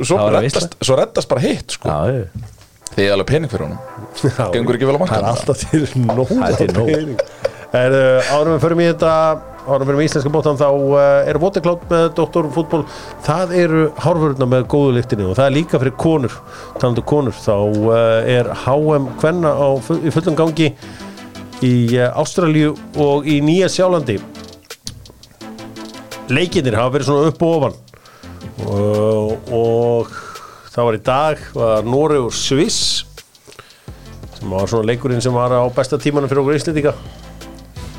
svo að svo reddast bara hitt sko. já, já. þið er alveg pinningförunum Já. Gengur ekki vel á Það er alltaf til er nóg. pening. Árum við förum í þetta árum við í íslenska bóttan þá uh, er Voteklátt með Dr. Fútból það eru hárfuruna með góðu lyktinni og það er líka fyrir konur talandu konur. Þá uh, er HM Kvenna á, í fullum gangi í uh, Ástralíu og í Nýja Sjálandi. Leikinir hafa verið svona upp og ofan. Og, og það var í dag var Nóri og Sviss sem var svona leikurinn sem var á besta tímanum fyrir okkur Íslendinga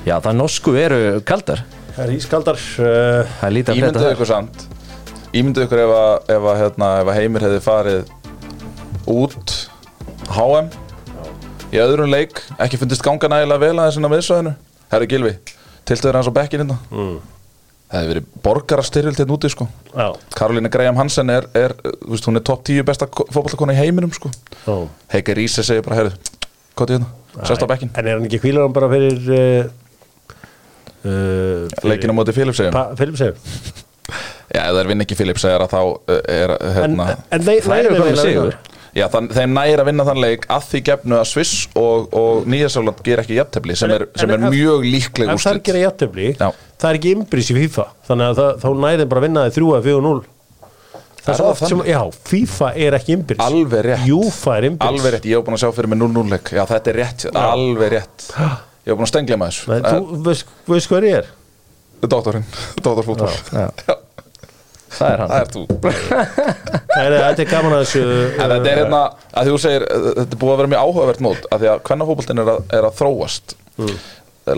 já, það norsku eru kaldar. Það er ískaldar uh, Það er lítið að Ímynduðu frétta ykkur samt. Ímynduðu ykkur ef að, ef að, hérna, ef að Heimir hefði farið út HM í öðrum leik ekki fundist ganga nægilega vel aðeins inn á miðsvæðinu? Herri Gilvi, tiltöður hans á bekkin hérna. Mm. Það hefði verið borgarastyrjöld hérna úti sko. Já, Karolína Graham Hansen er, er þú veist, hún er topp 10 besta fótballakona í heiminum sko. Já. Heike Ríse segir bara, herri, hvað er hérna, sérst á bekkin En er hann ekki kvílar hann bara fyrir uh, uh, Leikin á móti Philip segir Já, ef það er vinn ekki að þá er En, hérna en þeir Það eru komið sigur? Já, þann, þeim nægir að vinna þann leik að því gefnu að Sviss og, og Nýjasáland ger ekki jafntefli sem er, sem er En mjög líkleg Ef það er gera jættefli Já. Það er ekki innbrís í FIFA Þannig að þá nærið bara að vinna þið 3 eða 4-0 Það er svo oft sem, já, FIFA er ekki innbrís Alveg rétt. Júfa er innbrís Alveg rétt, ég hef búin að sjá fyrir mig 0-0 leik. Já, þetta er rétt, alveg rétt Ég hef búin að stengla þessu. Nei, Þú veist, veist hvað ég er? Doktorinn, doktorfútbol Já. Það er hann. Það er þú. Nei, nei, Þetta er gaman að þessu En þetta er hérna, að þú segir uh, Þetta er búið að vera mjög áhugavert mót að Því að hvernafótboltin er, að- er að þróast. Mm.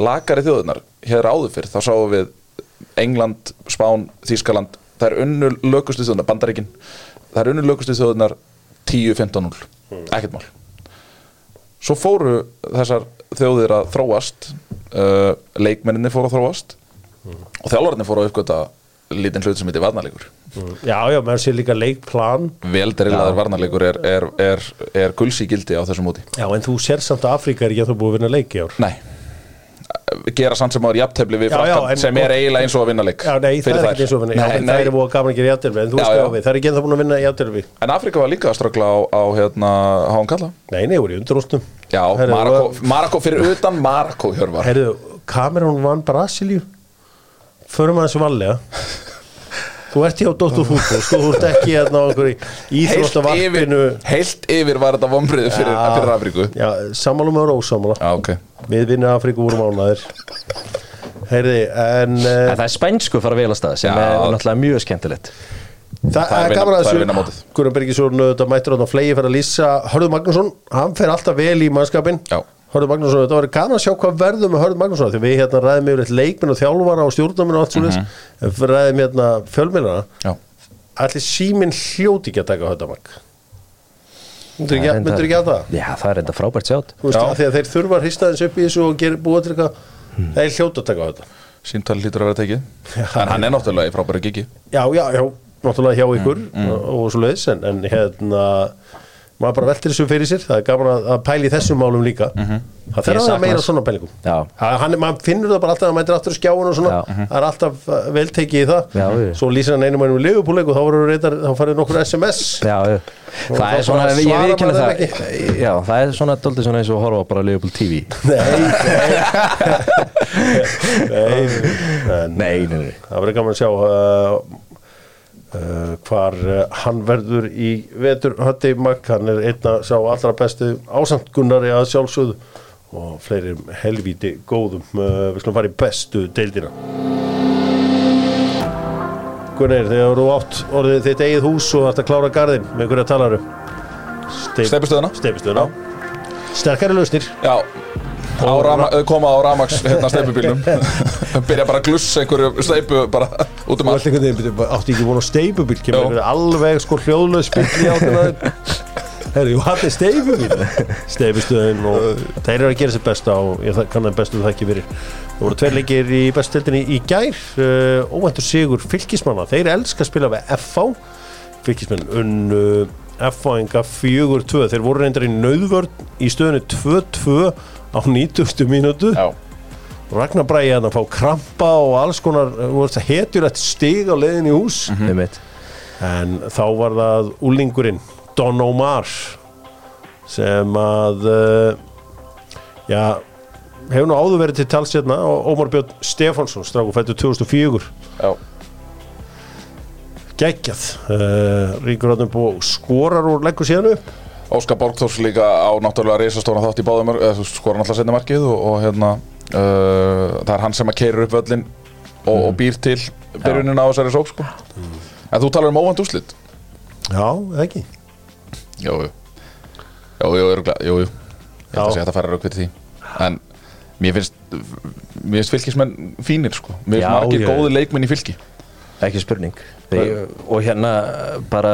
Lagari þjóðunar, hér áður fyrr Þá sáum við England, Spán, Þískaland Það er unnu lökustu þjóðunar, Bandaríkin Það er unnu lökustu þjóðunar 10-15-0, ekkert mál. Svo fóru þessar þjóðir að þróast uh, Leikmenninni fóru að þróast Og þjálfarnir fóru að uppgöta Lítinn hlut sem heitir varnarleikur. Já, já, maður sé líka leikplan. Veldarillaður varnarleikur er, er, er, er gulsi gildi á þessu móti. Já, en þú sér samt að Afríka er ekki að þú búið að vinna leik í ár? Nei Gera samt sem áður jafntefli við frakkan sem er eiginlega eins og að vinna leik. Já, nei, það er ekki eins og vinna Já, Nei, en það er búið að gaman að gera játtelvi En þú hvað við, það er ekki en það búin að vinna játtelvi En Afrika var líka að ströggla á, á hérna, Háan Kalla. Nei, nei, voru í undrústum Já, Marokko fyrir utan hjörvar. Herðu, Cameron vann Brasilíu. Förum að þessu vallega Þú ert hjá Dóttur fútbol Sko, þú ert ekki hérna á einhverju íþróttavarpinu. heilt yfir var þetta vombriði fyrir, Já. fyrir Afríku. Já, sammálum og ósamála Já, ok. Við vinnum Afríku úr mánaðir Heyrði, en uh, það er spænsku fara vel að stað sem Já. er náttúrulega mjög skemmtilegt. Það Það er gaman að er þessu. Gunnar Bergisson þetta mættur á flegi fyrir að lýsa Hörður Magnússon, hann fer alltaf vel í mannskapin Já. Hörður Magnússon, þetta var gaman að sjá hvað verður með Hörður Magnússon því við hérna ræðum yfir eitt leikminn og þjálfara og stjórnarminn og allt svo mm við ræðum hérna fjölminnana Já, allir síminn hljóti ekki að taka Hörður Mag myndur ekki, Það er myndir ekki að það? Já, það er enda frábært sjátt. Að þeir þurfa að hrista þess upp í þessu og gera, búa til eitthvað. Þeir hljóta að taka Hörður símtali lítur að vera tekið. En hann er náttúrulega í frábæru gigi. Já, já, já, náttúrulega hjá ykkur Mm, og, og maður bara veltir þessu fyrir sér. Það er gaman að, að pæla í þessum málum líka. Mhm. það þarf að meira svona pælingum. Það- maður finnur það bara alltaf að maður mætir aftur skjáin og svona. Mhm. það er alltaf uh, vel tekið í það. Já, svo lýsir hann einum einum liðupúleik og þá reyndar, þá farið nokkur SMS Já, það þá er svona, ég viðkynna það. Já, það er svona doldið svona eins og horfa bara Liverpool TV Nei, nei, nei, Nei, nei, Það verður gaman að sjá uh, hvar uh, hann verður í vetur Hötti Magg, hann er einna sá allra bestu ásamt Gunnari að sjálfsögðu og fleiri helvíti góðum. Uh, við skulum fara í bestu deildina. Gunnar, þegar þú átt orðið þitt eigið hús og þarft að klára garðin með hverja talaru Steypustöðuna? Steipustöðuna Sterkari lausnir. Já koma á ramax hérna steipubílnum byrja bara að glussa einhverju steipu bara út um allt. átti ekki á steipubíl kemur alveg sko hljóðlaus bíl í áttina Herri, hann er steifu mín Steifustuðin og þeir eru að gera sér besta og ég þa- kann það bestu það ekki verið Það voru tveir leikir í bestildinni í gær uh, Óvæntur sigur fylkismanna. Þeir elska að spila við FH Fylkismenn unnu FH-inga 4-2 Þeir voru reyndar í nauðvörn í stöðunni 2-2 á 90. mínútu. Já, Ragnar Bræði að fá krampa og alls konar hetjur eftir stig á leiðin í hús. Mm. einmitt. En þá var það úlingurinn Don Omar sem að uh, já hefur nú áður verið til tals hérna og Ómar Björn Stefánsson stráku fættu 2004 já, geggjað. Uh, Ríkur búið skorar og leggur síðan upp Óskar Borgþórs líka á náttúrulega reisastóna þátt í báðum skora náttúrulega setna markið og, og hérna uh, það er hann sem að keirur upp völlin og, og býr til byrjunin á þessari sók sko. en þú talar um óvænt úslit já, ekki? Jú, jú. Jú, jú, örgulega, jú, jú. Ég Já. að hægt að fara rauk við því. En mér finnst Mér finnst fylkismenn fínir sko. Mér finnst margir góði leikmenn í fylki. Ekki spurning. Þeir, og hérna bara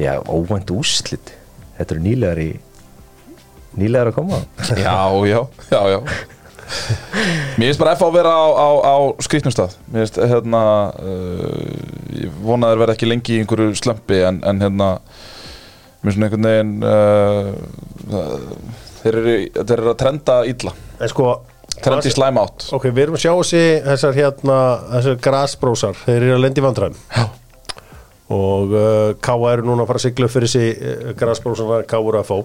já, óvænt úrslit. Þetta eru nýlegar í nýlegar að koma. Já, já, já, já. Mér finnst bara F að vera á, á, á skrýtnum stað. Mér finnst hérna uh, Ég vona að verða ekki lengi í einhverju slömpi En, en hérna Mér finnst einhvern veginn uh, Þeir eru, þeir eru að trenda illa. En sko Trendi slæm átt. Ok, við erum að sjá þessi þessar hérna, þessar grasbrósar. Þeir eru að lendi vandræðum. Já. Og uh, K.A. eru núna að fara að sigla upp fyrir þessi uh, grasbrósar K.A. eru að fá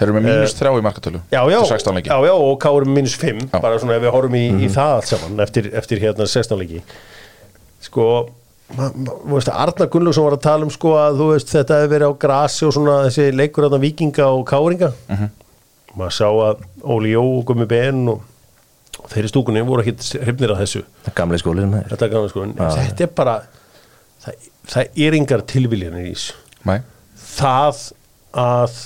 Þeir eru með mínus þrjá í markatölu já, já, Til 16 leiki já, já, og K.A. eru minus 5 Já. bara svona ef við horfum í, í það allt saman eftir, eftir hérna 16 leiki sko Arnar Gunnlaugsson var að tala um sko að þú veist þetta hefur verið á grasi og svona þessi leikur hérna vikinga og káringa maður sá að Óli Jó og Gummi Ben og þeir í stúkunni voru ekki hrifnir að þessu gamli skólinn maður. þetta, er gaman, sko, en þetta er bara það, það er yngar tilviljanir í þessu. Nei. Það að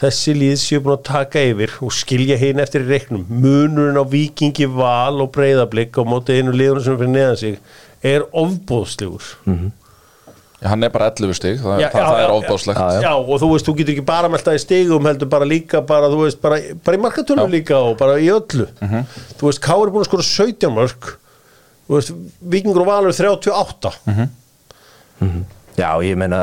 þessi lið séu búin að taka yfir og skilja hinn eftir í reiknum munurinn á vikingi val og breyðablík á móti einu liðunum sem fyrir neðan sig er ofbóðslegur Já, Hann er bara 11 stig, það, Já, það, já, það er já, ofbáslegt já, og þú veist, þú getur ekki bara meltað í stigum heldur bara líka, bara, þú veist, bara, bara í markatölum Já. líka og bara í öllu. Þú veist, Ká er búin að skora 17 mörg þú veist, Vikingur og Valur 38 Já, ég meina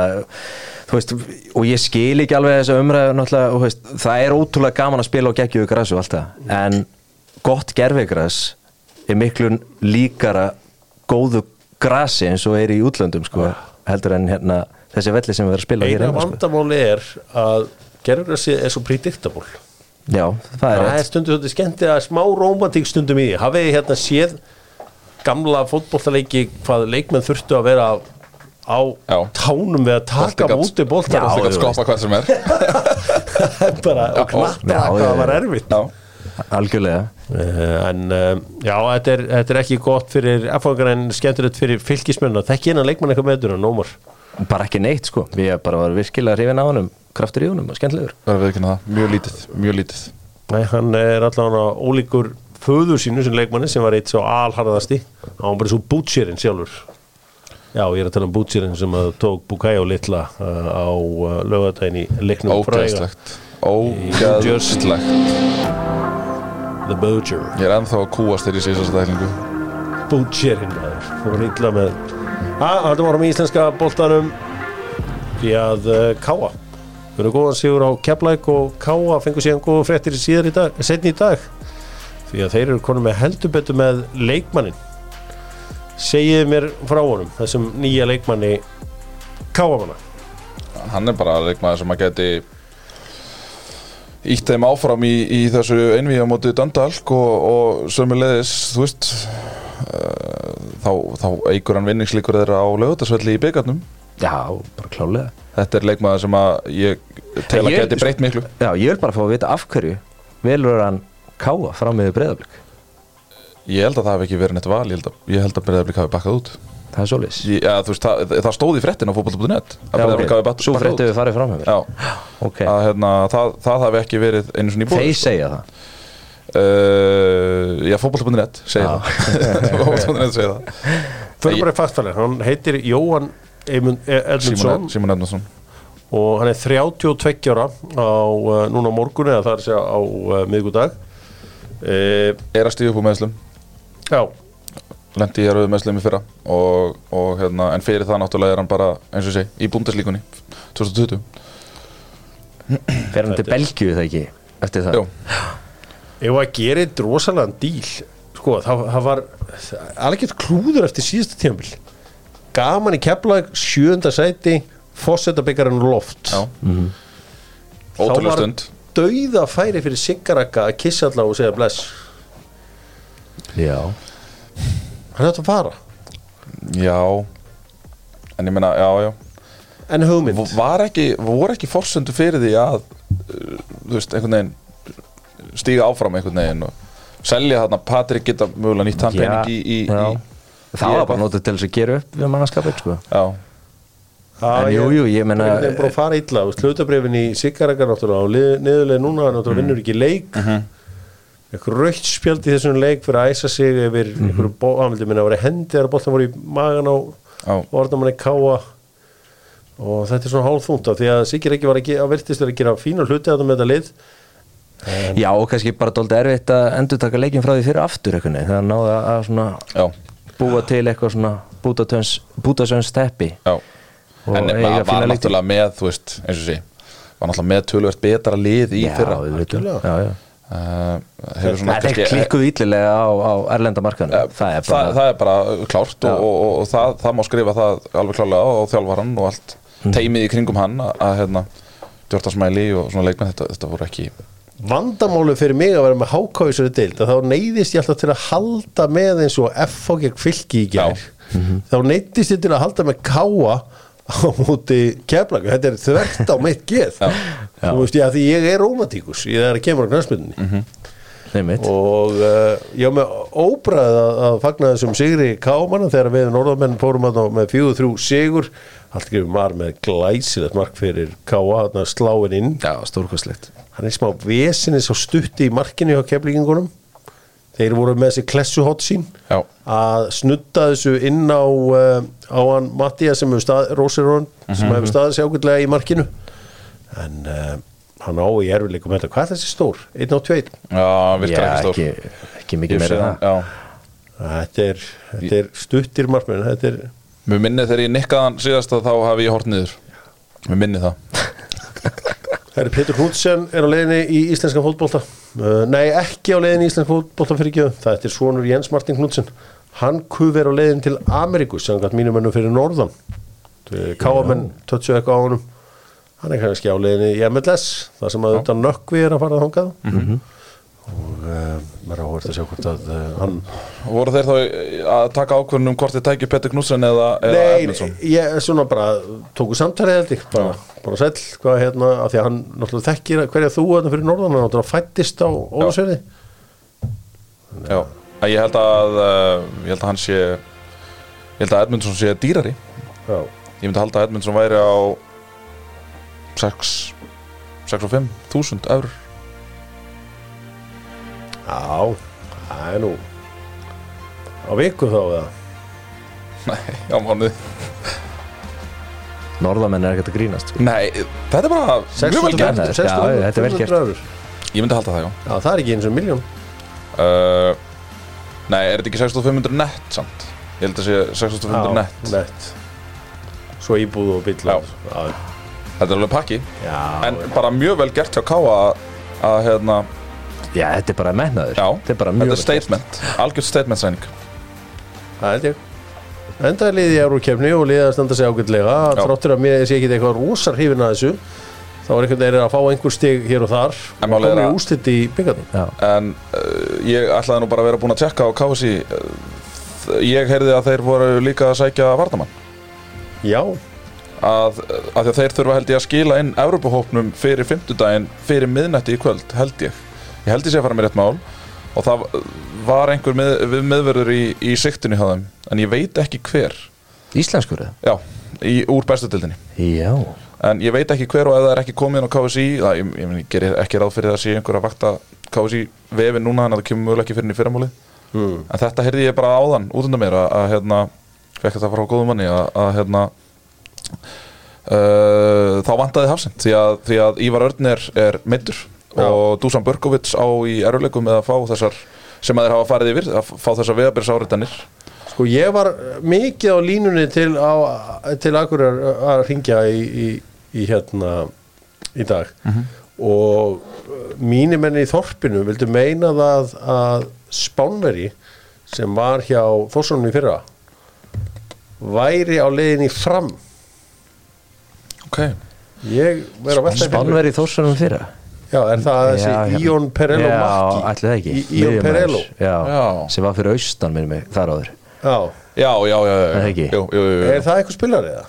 veist, og ég skil ekki alveg þessa umræðu þú veist, það er ótrúlega gaman að spila á geggjöðu græsu og allt það en gott gerfigræs er miklu líkara góðu grasi eins og er í útlöndum sko, heldur en hérna þessi velli sem við erum að spila hér eina heima sko. vandamáli er að gerðurgrassi er svo predictable. Já, það er það er rétt stundum svolítið skemmtið að smá romantík stundum í hafið þið hérna séð gamla fótbollaleiki hvað leikmenn þurftu að vera á Já. tánum við að taka múti Já, Það er skoppa hvað sem er. Bara og hvað já. var erfitt. Já, algjörlega. Uh, en uh, já, þetta er, þetta er ekki gott fyrir F-fangar en skemmtilegt fyrir fylgismenn að þekki hennar leikmann eitthvað meður en Ómar? Bara ekki neitt sko, við erum bara var virkilega hrifin á honum, kraftur í honum og skemmtilegur. Það er ekki það. Mjög lítið, mjög lítið. Nei, hann er allavega ólíkur föður sínu sem leikmanni sem var eitt svo alharðasti. Hann var bara svo bútsýrin sjálfur Já, ég er að tala um bútsýrin sem að tók Bukayo litla uh, á uh, lögadaginn í leiknum fræga. Ógeðslegt. Ógeðslegt. The Butcher. Ég er ennþá að kúast þér í síðast dælingu Bútsýrin maður. Og var illa með. Að, Haldum árum í íslenska boltanum. Því að uh, Káa við erum góðan sigur á Keflæk og Káa fengur síðan góða fréttir síðar í dag setni í dag. Því að þeir eru konum með heldur betur með leikmannin segið mér frá honum þessum nýja leikmanni Káamanna Hann er bara leikmaður sem að geti Ítt þeim áfram í, í þessu einvíða móti Döndalk og, og sömulegis, þú veist uh, þá, þá eigur hann vinningslíkur þeirra á lögutasvelli í byggarnum Já, bara klálega Þetta er leikmaður sem að ég tel að geti breytt miklu. Já, ég vil bara fá að vita af hverju velur hann káa fram með breyðablík Ég held að það hef ekki verið neitt val Ég held að, ég held að Breiðablík hafi bakkað út. Það er ég, ja, veist, það, það stóð í frettin á fótboll.net að Breiðablík hafi bakkað Svo út. fréttu við farið fram með mér. Já, Ok, að hérna, það, það hafi ekki verið einu svona í bóði þeir segja það. Uh, Já, fótboll.net segir Já. það. Fótboll.net segir það. Fyrir bara í fastfæli, hann heitir Jóhann E- Edmundsson. Og hann er 32 ára á uh, núna á morgun eða það er að segja á uh, miðgudag uh, Er að stíða upp úr meðslum Já, Lendi ég að meðslum í fyrra og, og hérna, En fyrir það náttúrulega er hann bara eins og segi Í búndeslíkunni 2020 fer hann til Belgíu það ekki eftir það? Jú, ef að gera eitt rosalega díl sko, það, það var alveg klúður eftir síðasta tímabil. Gaman í keflag sjönda sæti fósettabyggarinn loft. Já. Mhm. Ótrúlega var stund. dauða færi fyrir Siggarakka að kissa allavega og segja bless já, hann ætti að fara? Já. En ég meina, já, já. En hugmynd? Var ekki, voru ekki forsendu fyrir því að uh, Þú veist, einhvern veginn Stíga áfram einhvern veginn og selja þarna Patrik geta mögulega nýtt hann pening í, í, já. í það var bara notið til þess að gera upp við mannskapið sko. Já, En jú, jú, ég meina- það er bara að fara illa? Slutabrifin í Siggarakka náttúrulega og lið- niðurlega núna náttúrulega Mm. vinnur ekki leik. Mhm. Eitthvað raukt spjald í þessum leik fyrir að æsa sig yfir Mhm. einhverju bó, hann vildi minna að vera hendi þegar boltan voru í magan á já, orðamanni káa og þetta er svona hálfþúnt af því að Sigur ekki var að, ge- að að gera fína hluti að það með þetta lið já, og kannski bara dóldi erfitt að endur taka leikin frá því fyrir aftur eitthvað það náða að svona já, búa til eitthvað svona bútasöns teppi já. Og En fína var náttúrulega með, þú veist, eins og sé Var náttúrulega með tölvöld betra lið í já, fyrra algjörlega. já, já. Uh, Hefur svona Það er klikkuð ítlilega á, á erlenda markanum Eh, það er það, bara það er bara klárt og, og, og, og það, það má skrifa það alveg klálega á, þjálfaran og allt Mhm. teimið í kringum hann að, að hérna, Djórtarsmæli og svona leikmenn þetta, þetta voru ekki vandamálu fyrir mig að vera með hákáðisari deild að þá neyðist ég alltaf til að halda með eins og F og gegn fylki í gær. Þá neyðist ég til að halda með káa á móti keflagu, þetta er þvert á mitt geð. Já. þú veist ég að því ég er romantíkus ég er að kemur á knæsmyndinni Einmitt. og uh, ég var með óbræð að, að fagna þessum sigri kámanna þegar við norðamenn fórum að með fjögur þrjú sigur. Allt gefur maður með glæsilegt mark fyrir káa, sláin inn. Já, hann er smá vesinni svo stutti í markinu hjá keflingingunum þeir voru með þessi klessuhott sín. Já. að snutta þessu inn á uh, á hann Mattia sem hefur stað Rósirón sem hefur staðið sér ákveðlega í markinu. En uh, hann á í erfileikum þetta, hvað er þessi stór? 1.2 Já, virkar ekki stór. ekki, ekki mikið meira. en það Já. þetta er, þetta er stuttir markmenn. Þetta er Mér minni þegar ég nikkaðan síðast að þá hafi ég hort niður. Mér minni það. Það er Petur Knudsen er á leiðinni í íslenskan fótbolta. uh, Nei, ekki á leiðinni í fyrir ekki Það er svonur Jens Martin Knudsen. Hann kuð er á leiðin til Ameríkus sem gætt mínum ennum fyrir norðan. Káamenn tötsu eitthvað á honum. Hann er kannski á leiðinni í MLS Það sem að þetta nökkvi er að fara þangað. Mhm. Og uh, maður er áhverð að sjá hvort að uh, hann Voru þeir þá að taka ákvörðun um hvort þið tækju Petur Knudsen eða, eða Nei, ég svona bara tóku samtalið held ég, bara, bara sæll hvað hérna, af því að hann náttúrulega þekkir hverja þú þarna fyrir norðan, hann náttúrulega fættist á Ólafsverði Já, að ég held að uh, ég held að hann sé ég held að Edmundsson sé dýrari. Já, ég myndi halda að Edmundsson væri á 6 6 og 5 þúsund eurur já, það er nú á viku þá eða? Nei, á mánuð Norðamenn er ekkert að grínast sko. Nei, þetta er bara mjög vel 6.000 gert. Já, þetta er vel gert. Ég myndi halda það, já. Já, það er ekki eins og miljón uh, Nei, er þetta ekki 6500 nett samt? Ég held að sé 6500 nett nett Svo íbúð og Já. já, Þetta er alveg pakki. Já, En bara mjög vel gert hjá að, að hérna, Já, þetta er bara metnaður. Já, Þetta er bara mjög þetta er statement. Algjörð statement sæning það held ég. Enda er liðið í Eurókefni og liðið að standa sig ágætlega. Já. þráttur að mér sé ekki eitthvað rosar hrifin að þessu þá er einhvern veginn að fá einhver stig hér og þar En og málið er komið að- ústitt í byggarnum Já, En uh, ég ætlaði nú bara að vera búin að tjekka á KSI uh, Ég heyrði að þeir voru líka að sækja Vardamann Já, að, að því að þeir þurfa held ég að skila inn Evropahópnum fyrir fimmtudaginn fyrir miðnætti í kvöld, held ég ég held ég sé að fara með rétt mál. Og það var einhver með, við meðverður í, í siktinu hjá þeim, en ég veit ekki hver. Íslenskur eða? já, í, úr bestu dildinni Já. En ég veit ekki hver og ef það er ekki komið inn á KSI það, ég, ég, ég gerir ekki ráð fyrir það að sé einhver að vakta KSI vefin núna en það kemur mögulega ekki fyrir inn í fyrramáli mm. en þetta heyrði ég bara áðan út undan mér að, að hérna, fekk þetta frá góðum manni að, að hérna uh, þá vantaði Hafsend því að, því að Ívar Örn er, er meittur og Dusan Börkovits á í eruleikum með að fá þessar sem að þeir hafa farið yfir að fá þessar veðabærs áriðanir Sko ég var mikið á línunni til, á, til Akureyrar að ringja í, í, í hérna í dag. Og mínir menni í þorpinu vildu meina það að Spánveri sem var hjá Þórsonum í fyrra væri á leiðinni fram. Ok. Spánveri Þórssonum fyrra Já, er það þessi Já, hérna. Íon Perello Já, Makki ætli það ekki Íon. Perello já, Já. sem var fyrir austan minni mig þar áður Já, já, já, já, já, Er það ekki? Jú, jú, jú, er það eitthvað spilari eða?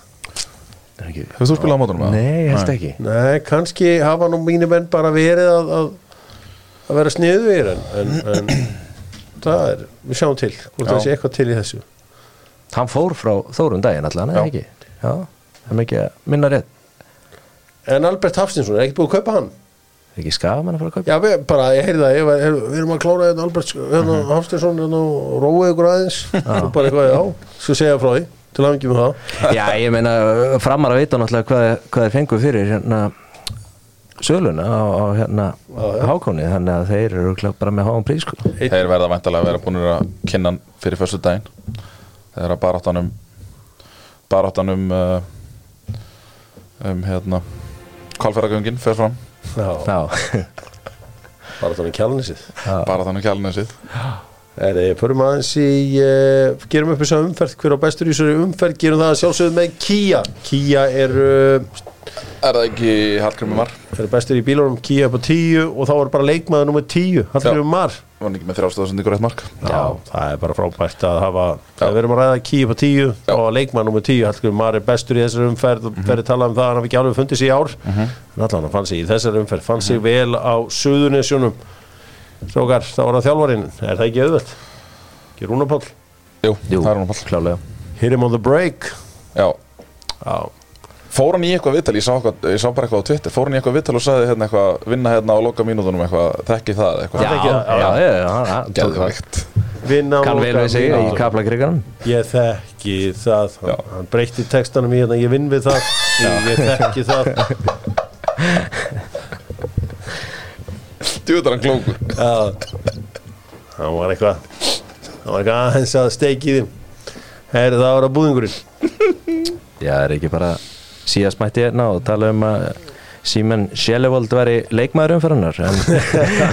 Er ekki- Hefur þú spilað á mótunum? eða? Nei, ég held ekki Nei, kannski hafa nú mínir menn bara verið að, að, að vera sniður en, en, en það er, við sjáum til hvort Já. það sé eitthvað til í þessu Hann fór frá Þórun daginn allan, Já. eða ekki Já, það er mikið minna rétt En Albert Hafstinsson, er ekki búið að kaupa hann? Er ekki skaman að fara að kaupa? Já, við, bara, ég heyrði það, ég var, er, við erum að klára hérna Albert hérna, Hafstinsson hérna, og róið ykkur aðeins. Og bara eitthvað, já, skal segja frá því til að með það. Já, ég meina framar að vita náttúrulega hvað, hvað þeir fengu fyrir hérna söluna á, á hérna hákóni þannig að þeir eru bara með háum prís sko. Þeir verða væntalega að vera búin að kynna fyrir fyrstu daginn þegar að baráttanum baráttanum uh, um hérna kvalfæragöngin fer fram bara þannig kjálnisið baráttanum kjálnesið Er þið, förum aðeins í, uh, gerum upp þessa umferð, hver á bestur í þessari umferð, gerum það sjálfsögðu með Kia. Kia er, uh, Er það ekki Hallgrimur Mar? er bestur í bílunum, Kia upp á 10 og þá er bara leikmaður nummer 10, Hallgrímur Mar. Var hann ekki með þrjástöðasendingur eitt mark? Já, það er bara frábært að hafa, þegar við erum að ræða Kia upp á 10 Já. og leikmaður nummer 10, Hallgrímur Mar er bestur í þessari umferð. Og verið talað um það, hann hafi ekki alveg fundið sig í ár, en allan hann fann sig í þessari umferð, fann sig vel á Suðunisjónum. Strókar, það var það þjálfarinn, er það fór hann í eitthvað viðtal, ég sá, eitthvað, ég sá bara eitthvað á Twitter Fór hann í eitthvað viðtal og sagði hérna eitthvað vinna hérna á loka mínútonum eitthvað, þekki það eitthvað. Já, já, já, já, hann. Geðveikt. Vinna á Kann vel loka við sig í mínútu. kaplakrigaran Ég þekki það. Já. Hann breytti textanum í hérna Ég vinn við það. Ég, ég þekki það. Djúðar hann klókur Já. Það var eitthvað Það var eitthvað aðeins að steiki því Herri það var að búðingurinn. Já, er ekki bara síðast mætti hérna og tala um að Símen Sjelevold væri leikmaður umferðunar en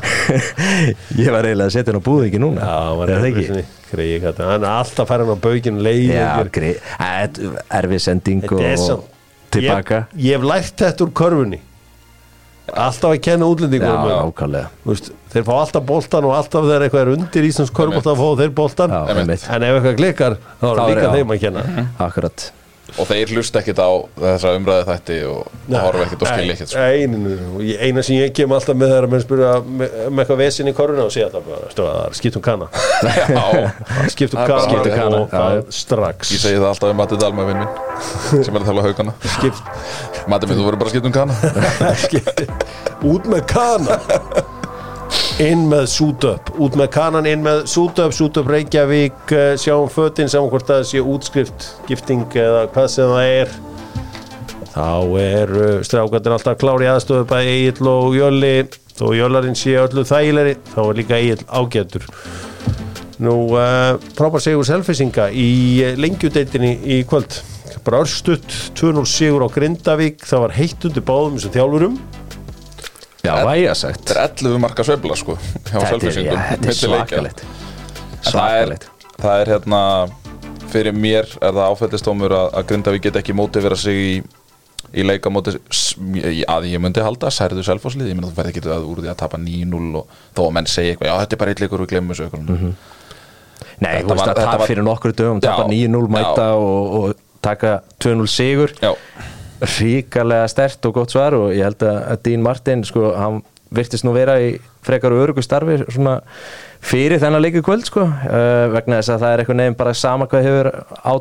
ég var eiginlega að setja hann á búðingi núna. Já, hann var er það ekki? Hann er alltaf færin á baukinu leið Já, erfið sending og tilbaka. Ég, ég hef lært þetta úr körfunni. Alltaf að kenna Já, útlendingum um- ákvæmlega Þú veist, Þeir fá alltaf boltan og alltaf þegar eitthvað er undir Íslands körbólta fá þeir Já, einmitt. En ef eitthvað klikkar þá er er- líka já. þeim að kenna. Akkurat Og þeir hlusta ekkit á þessa umræði þætti og, horfa ekkit og skilja ekkit sko. Eina sem ég kem alltaf með þegar að menn spyrja með, með eitthvað vesin í korfuna og segja það bara, stöða, það er skipt um um Það er um og það er strax. Ég segi það alltaf um Matti Dalma vinn minn sem er að tala haugana. Skipt, Matti minn, þú verður bara skipt um kana skipt. Út með kana inn með sútöp. Út með kanan, inn með sútöp. Sútöp Reykjavík, eh, sjáum fötin saman hvort það sé útskrift, gifting eða hvað sem það er. Þá er uh, strákandir alltaf klári aðstöðu bæði Egil og Jölli. Þó Jöllarinn sé öllu þægilegri þá er líka Egil ágætur. Nú uh, frábær segur selfisinga í uh, lengjudeitinni í kvöld. Bara örstutt 2-0 sigur á Grindavík. Það var heitt undir báðum sem þjálfurum Já, væja sagt. Þetta er 11 marka sveifla sko hjá Selfysingum. þetta er svakalegt. En það Svakalegt. það er hérna fyrir mér er það áfællistómur að, að Grindavík get ekki mótivera sig í, í leika móti s- í- að ég myndi halda særðu selfáslið, ég myndi þú verði ekki að úr því að tapa 9-0 og þó að menn segja eitthvað já þetta er bara eitt leikur við glemum þessu eitthvað. Mhm. Nei, Þetta þú veist að tap fyrir nokkru dögum tapa Já, 9-0 mæta og, og taka 2-0 sigur. Já, ríkalega stert og gott svar og ég held að að Dean Martin sko, hann virtist nú vera í frekar örugu starfi svona fyrir þennan leiku kvöld sko, uh, vegna þess að það er eitthvað nefn bara sama hvað hefur á,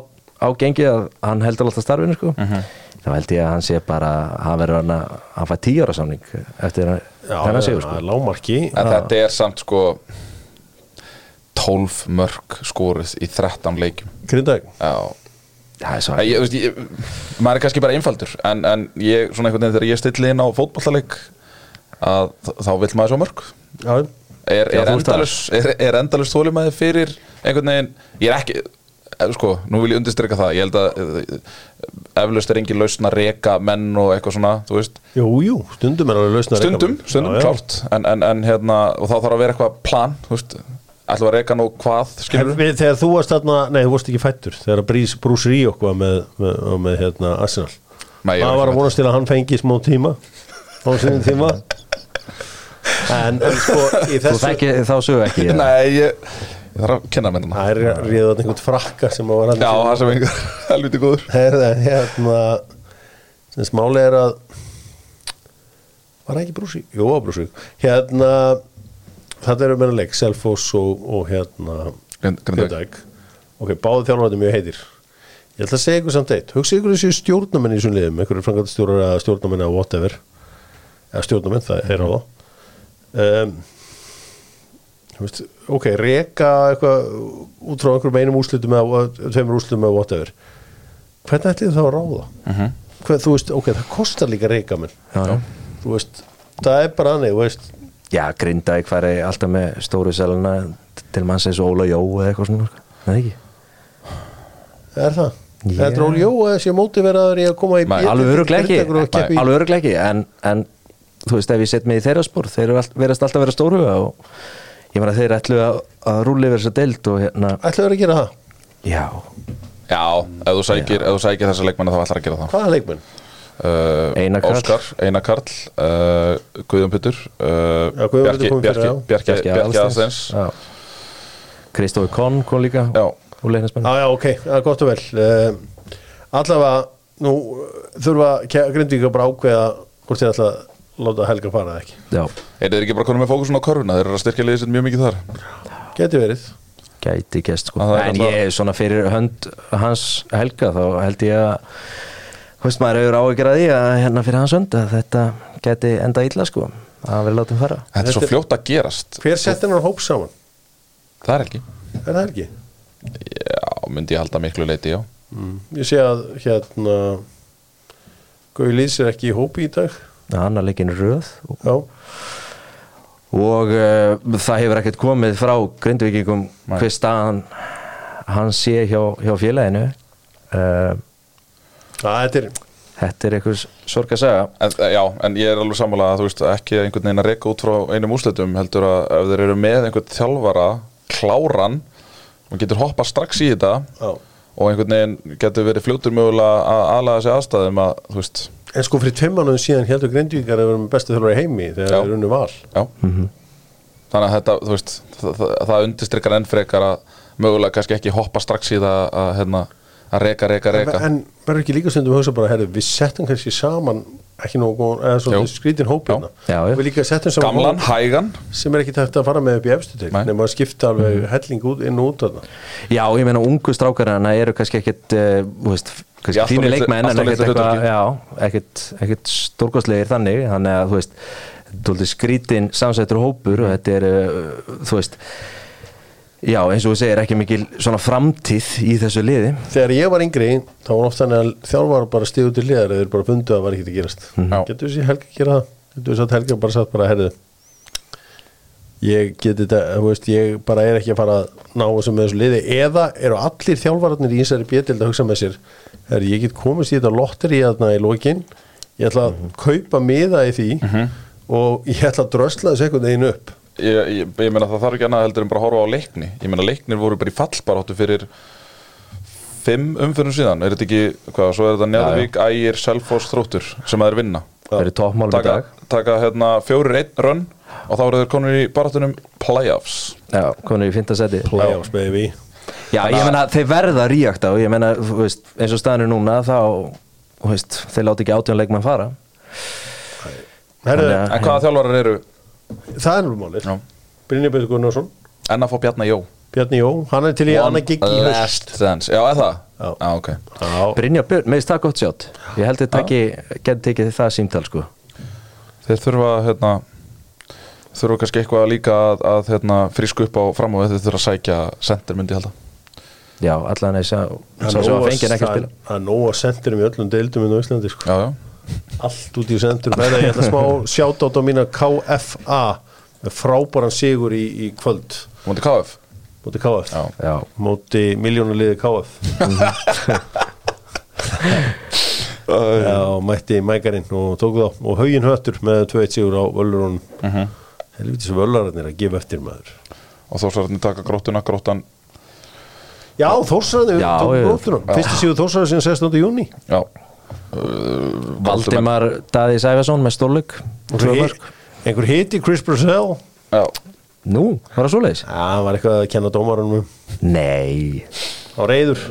ágengið að hann heldur alltaf starfinu sko. þá held ég að hann sé bara hann verður hann að hann fæ tíu ára samning eftir þennan sigur það sko. lámarki en þetta er samt sko 12 mörg skorið í 13 leikjum. Grindavík? Já, það er svo Ég, veist, ég, maður er kannski bara einfaldur en, en ég, svona einhvern veginn þegar ég stilli inn á fótballaleik að þá vill maður svo mörg Já, er, Já, er, endalus, er, er endalus þólimaði fyrir einhvern veginn, ég er ekki eh, sko, nú vil ég undirstryka það. Ég held að eh, eflaust er engin lausn að reka menn og eitthvað svona þú veist, jú, jú, stundum er alveg lausna stundum, stundum, klárt. En, en, en hérna, og þá þarf að vera eitthvað plan, þú veist, ætlum að reka nú hvað, skilur Við, þegar þú varst þarna, nei þú varst ekki fættur þegar Bruce, Bruce Ríok var með, með, með hérna, Arsenal. Maður var að vonast til að hann fengi smá tíma á sinni tíma. En, en sko þessu þekki þá sögu ekki með. Nei, ég, ég þarf að kenna mér hana það er ríðan einhvern frakka sem var hann Já, það sem einhver helviti góður. Herða, hérna sem smáli er að var það ekki brúsi? Jú, var brúsi hérna þetta eru meira leik, Selfoss og, og hérna. Grindavík ok, báði þjálfarnir mjög heitir. Ég ætla að segja ykkur samt eitt. Hugsa ykkur þessi stjórnamenn í þessum liðum einhverju frangatstjórar eða stjórnamenn eða whatever. Eða stjórnamenn, það er á það um, veist, ok, reka eitthvað út frá einhverjum einum úrslutum eða tveimur úrslutum eða whatever. Hvernig ætlið þið þá að ráða? Mhm. Hvað, þú veist, ok, það kostar líka reyka menn. Já, já. þú veist, það er bara veist, Já, Grindavík færi alltaf með stóru seluna til manns eins og Óla Jó eða eitthvað svona sko. Nei, ekki er það Já. Það er dról, jú, að þessi mótiveraður í að koma í B-deild Alveg öruglega ekki, en, en þú veist ef ég set mig í þeirra spór þeir all, verðast alltaf að vera stórhuga og ég meina þeir ætlu að, að rúli yfir þessa deild og hérna, Ætlaðu að gera það? já Já, ef þú sækir, ef þú sækir þessa leikmenn þá ætlar að gera það Hvaða leikmenn? Uh, Einar Karl. Óskar, Einar Karl uh, Guðjón Pytur uh, Pétur Bjarki, Já. Kristófi Konn kom líka Já. úr leiknismenn Já, já, ok, það er gott og vel uh, Allavega, nú þurfa Grindvík að bara ákveða hvort þið ætla að láta Helga fara eða ekki Já, Er þeir ekki bara konum með fókusun á körfuna? Þeir eru að styrkja liðið sitt mjög mikið þar Geti verið gæti gest sko. Er En ég, svona fyrir hönd hans Helga þá held ég að veist maður hefur áhyggjur að því að hérna fyrir hans hönd að þetta gæti enda illa sko að vera látum fara. Þetta er svo er- fljótt að gerast. Hver setti hennar hóp saman? Það er ekki Er það ekki? Já, myndi ég halda miklu leiti, já. Ég sé að hérna Gauði Lýs er ekki í hópi í dag. Annar leikin röð. Já, og uh, það hefur ekkert komið frá grindvíkingum Nei. hver staðan hann sé hjá, hjá félaginu. Uh, það þetta er þetta er einhvers sorgasaga en, Já, en ég er alveg sammála að þú veist ekki einhvern veginn að reyka út frá einum úslitum heldur að ef þeir eru með einhvern þjálfara kláran og getur hoppa strax í þetta Já. og einhvern veginn getur verið fljótur mögulega að aðlaga sig aðstæðum að þú veist, En sko fyrir tveim mánuðum síðan heldur Grindvíkar að vera með bestu þjálfari í heimi þegar þeir eru unnu val. Já. Þannig að þetta, þú veist það, það, það undirstrykkar enn frekar að mögulega kannski ekki hoppa strax í það að, hérna, að reka, reka, reka En verður ekki líka stundum að hugsa bara, herru, við settum kannski saman ekki nógu eða svona skrítin hóp hérna. Já, já. Við líka settum saman gamlan, hægan sem er ekki tæft að fara með upp í efstu til Nei. nema að skipta alveg helling út, inn og út þarna. Já, ég meina ungu strákarana eru kannski ekkit uh, fínir litlu- leikmenn en ekkit stórkostlegir þannig þannig að þú veist skrítin samsættur hópur og þetta er uh, þú veist já, eins og þú segir ekki mikil svona framtíð í þessu liði Þegar ég var yngri, þá var oft þannig að þjálfar bara stíðu til liðar eða þeir bara fundu að það var ekki að gerast. Já. Getur þessi Helga að gera það? Getur þessi að Helga bara sagt bara, herru, ég geti þetta, þú veist, ég bara er ekki að fara að ná þessu með þessu liði eða eru allir þjálfararnir í þessari bjötild að hugsa með sér, herru, ég get komist í þetta lotteri þarna í lokin, ég ætla að kaupa miða í því og ég ætla að drösla þessu einhvern veginn upp. Ég, ég, ég meina það þarf ekki annað heldur en bara að horfa á leikni. Ég meina leiknir voru bara í fallbaráttu fyrir fimm umfyrum síðan. Er þetta ekki, hvað, svo er þetta Neðavík, Ægir, Selfoss, Þróttur sem það er vinna? Það eru toppmálum í taka, dag. taka hérna fjórir einn rönn og þá eru þeir konur í barátunum playoffs. Já, konur í fynda seti. Playoffs, baby. Já, ég meina þeir verða ríakt á. Ég meina, þú veist, eins og staðinu núna þá, þú veist, þeir láti ekki átjón leikmann fara. Að- en hvaða þjálfarar eru það er nú málið. Já. Brynja Björn Gunnarsson, en að fá Bjarnar Jó Bjarni Jó, hann er til í annað gig í höst. já, er það? Já. já ok Já. Brynja Björn, meðist það gott sjátt ég held að þetta geti tekið það símtal sko þeir þurfa hérna þurfa kannski eitthvað líka að, að hérna, frísku upp á fram og þeir þurfa að sækja sendir myndi ég halda Já, allan þess að Það er að fengið ekki að spila það er nóg að sendurum í öllum deildum í Íslandi sko. Já, já allt út í sendurum eða ég ætla smá sjátt á mína KFA með frábæran sigur í, í kvöld. Móti KF móti KF Já. Já, móti miljónuliði KF Já, mætti mækarinn og tók þá. Og haugin höttur með 2-1 sigur á völlurunum. Uh -huh. helvitis völlararnir að gefa eftir maður. Og þórsararnir taka gróttuna, gróttan Já, Þórsararnir Já, tók já. gróttunum. Fyrsti sigur Þórsararnir síðan 16. júni Já Valdimar Daði Sæfason með mörg einhver hiti Chris Brazell Já, Nú, var það svoleiðis? Já, það var eitthvað að kenna dómarunum. Um. Nei, á reyður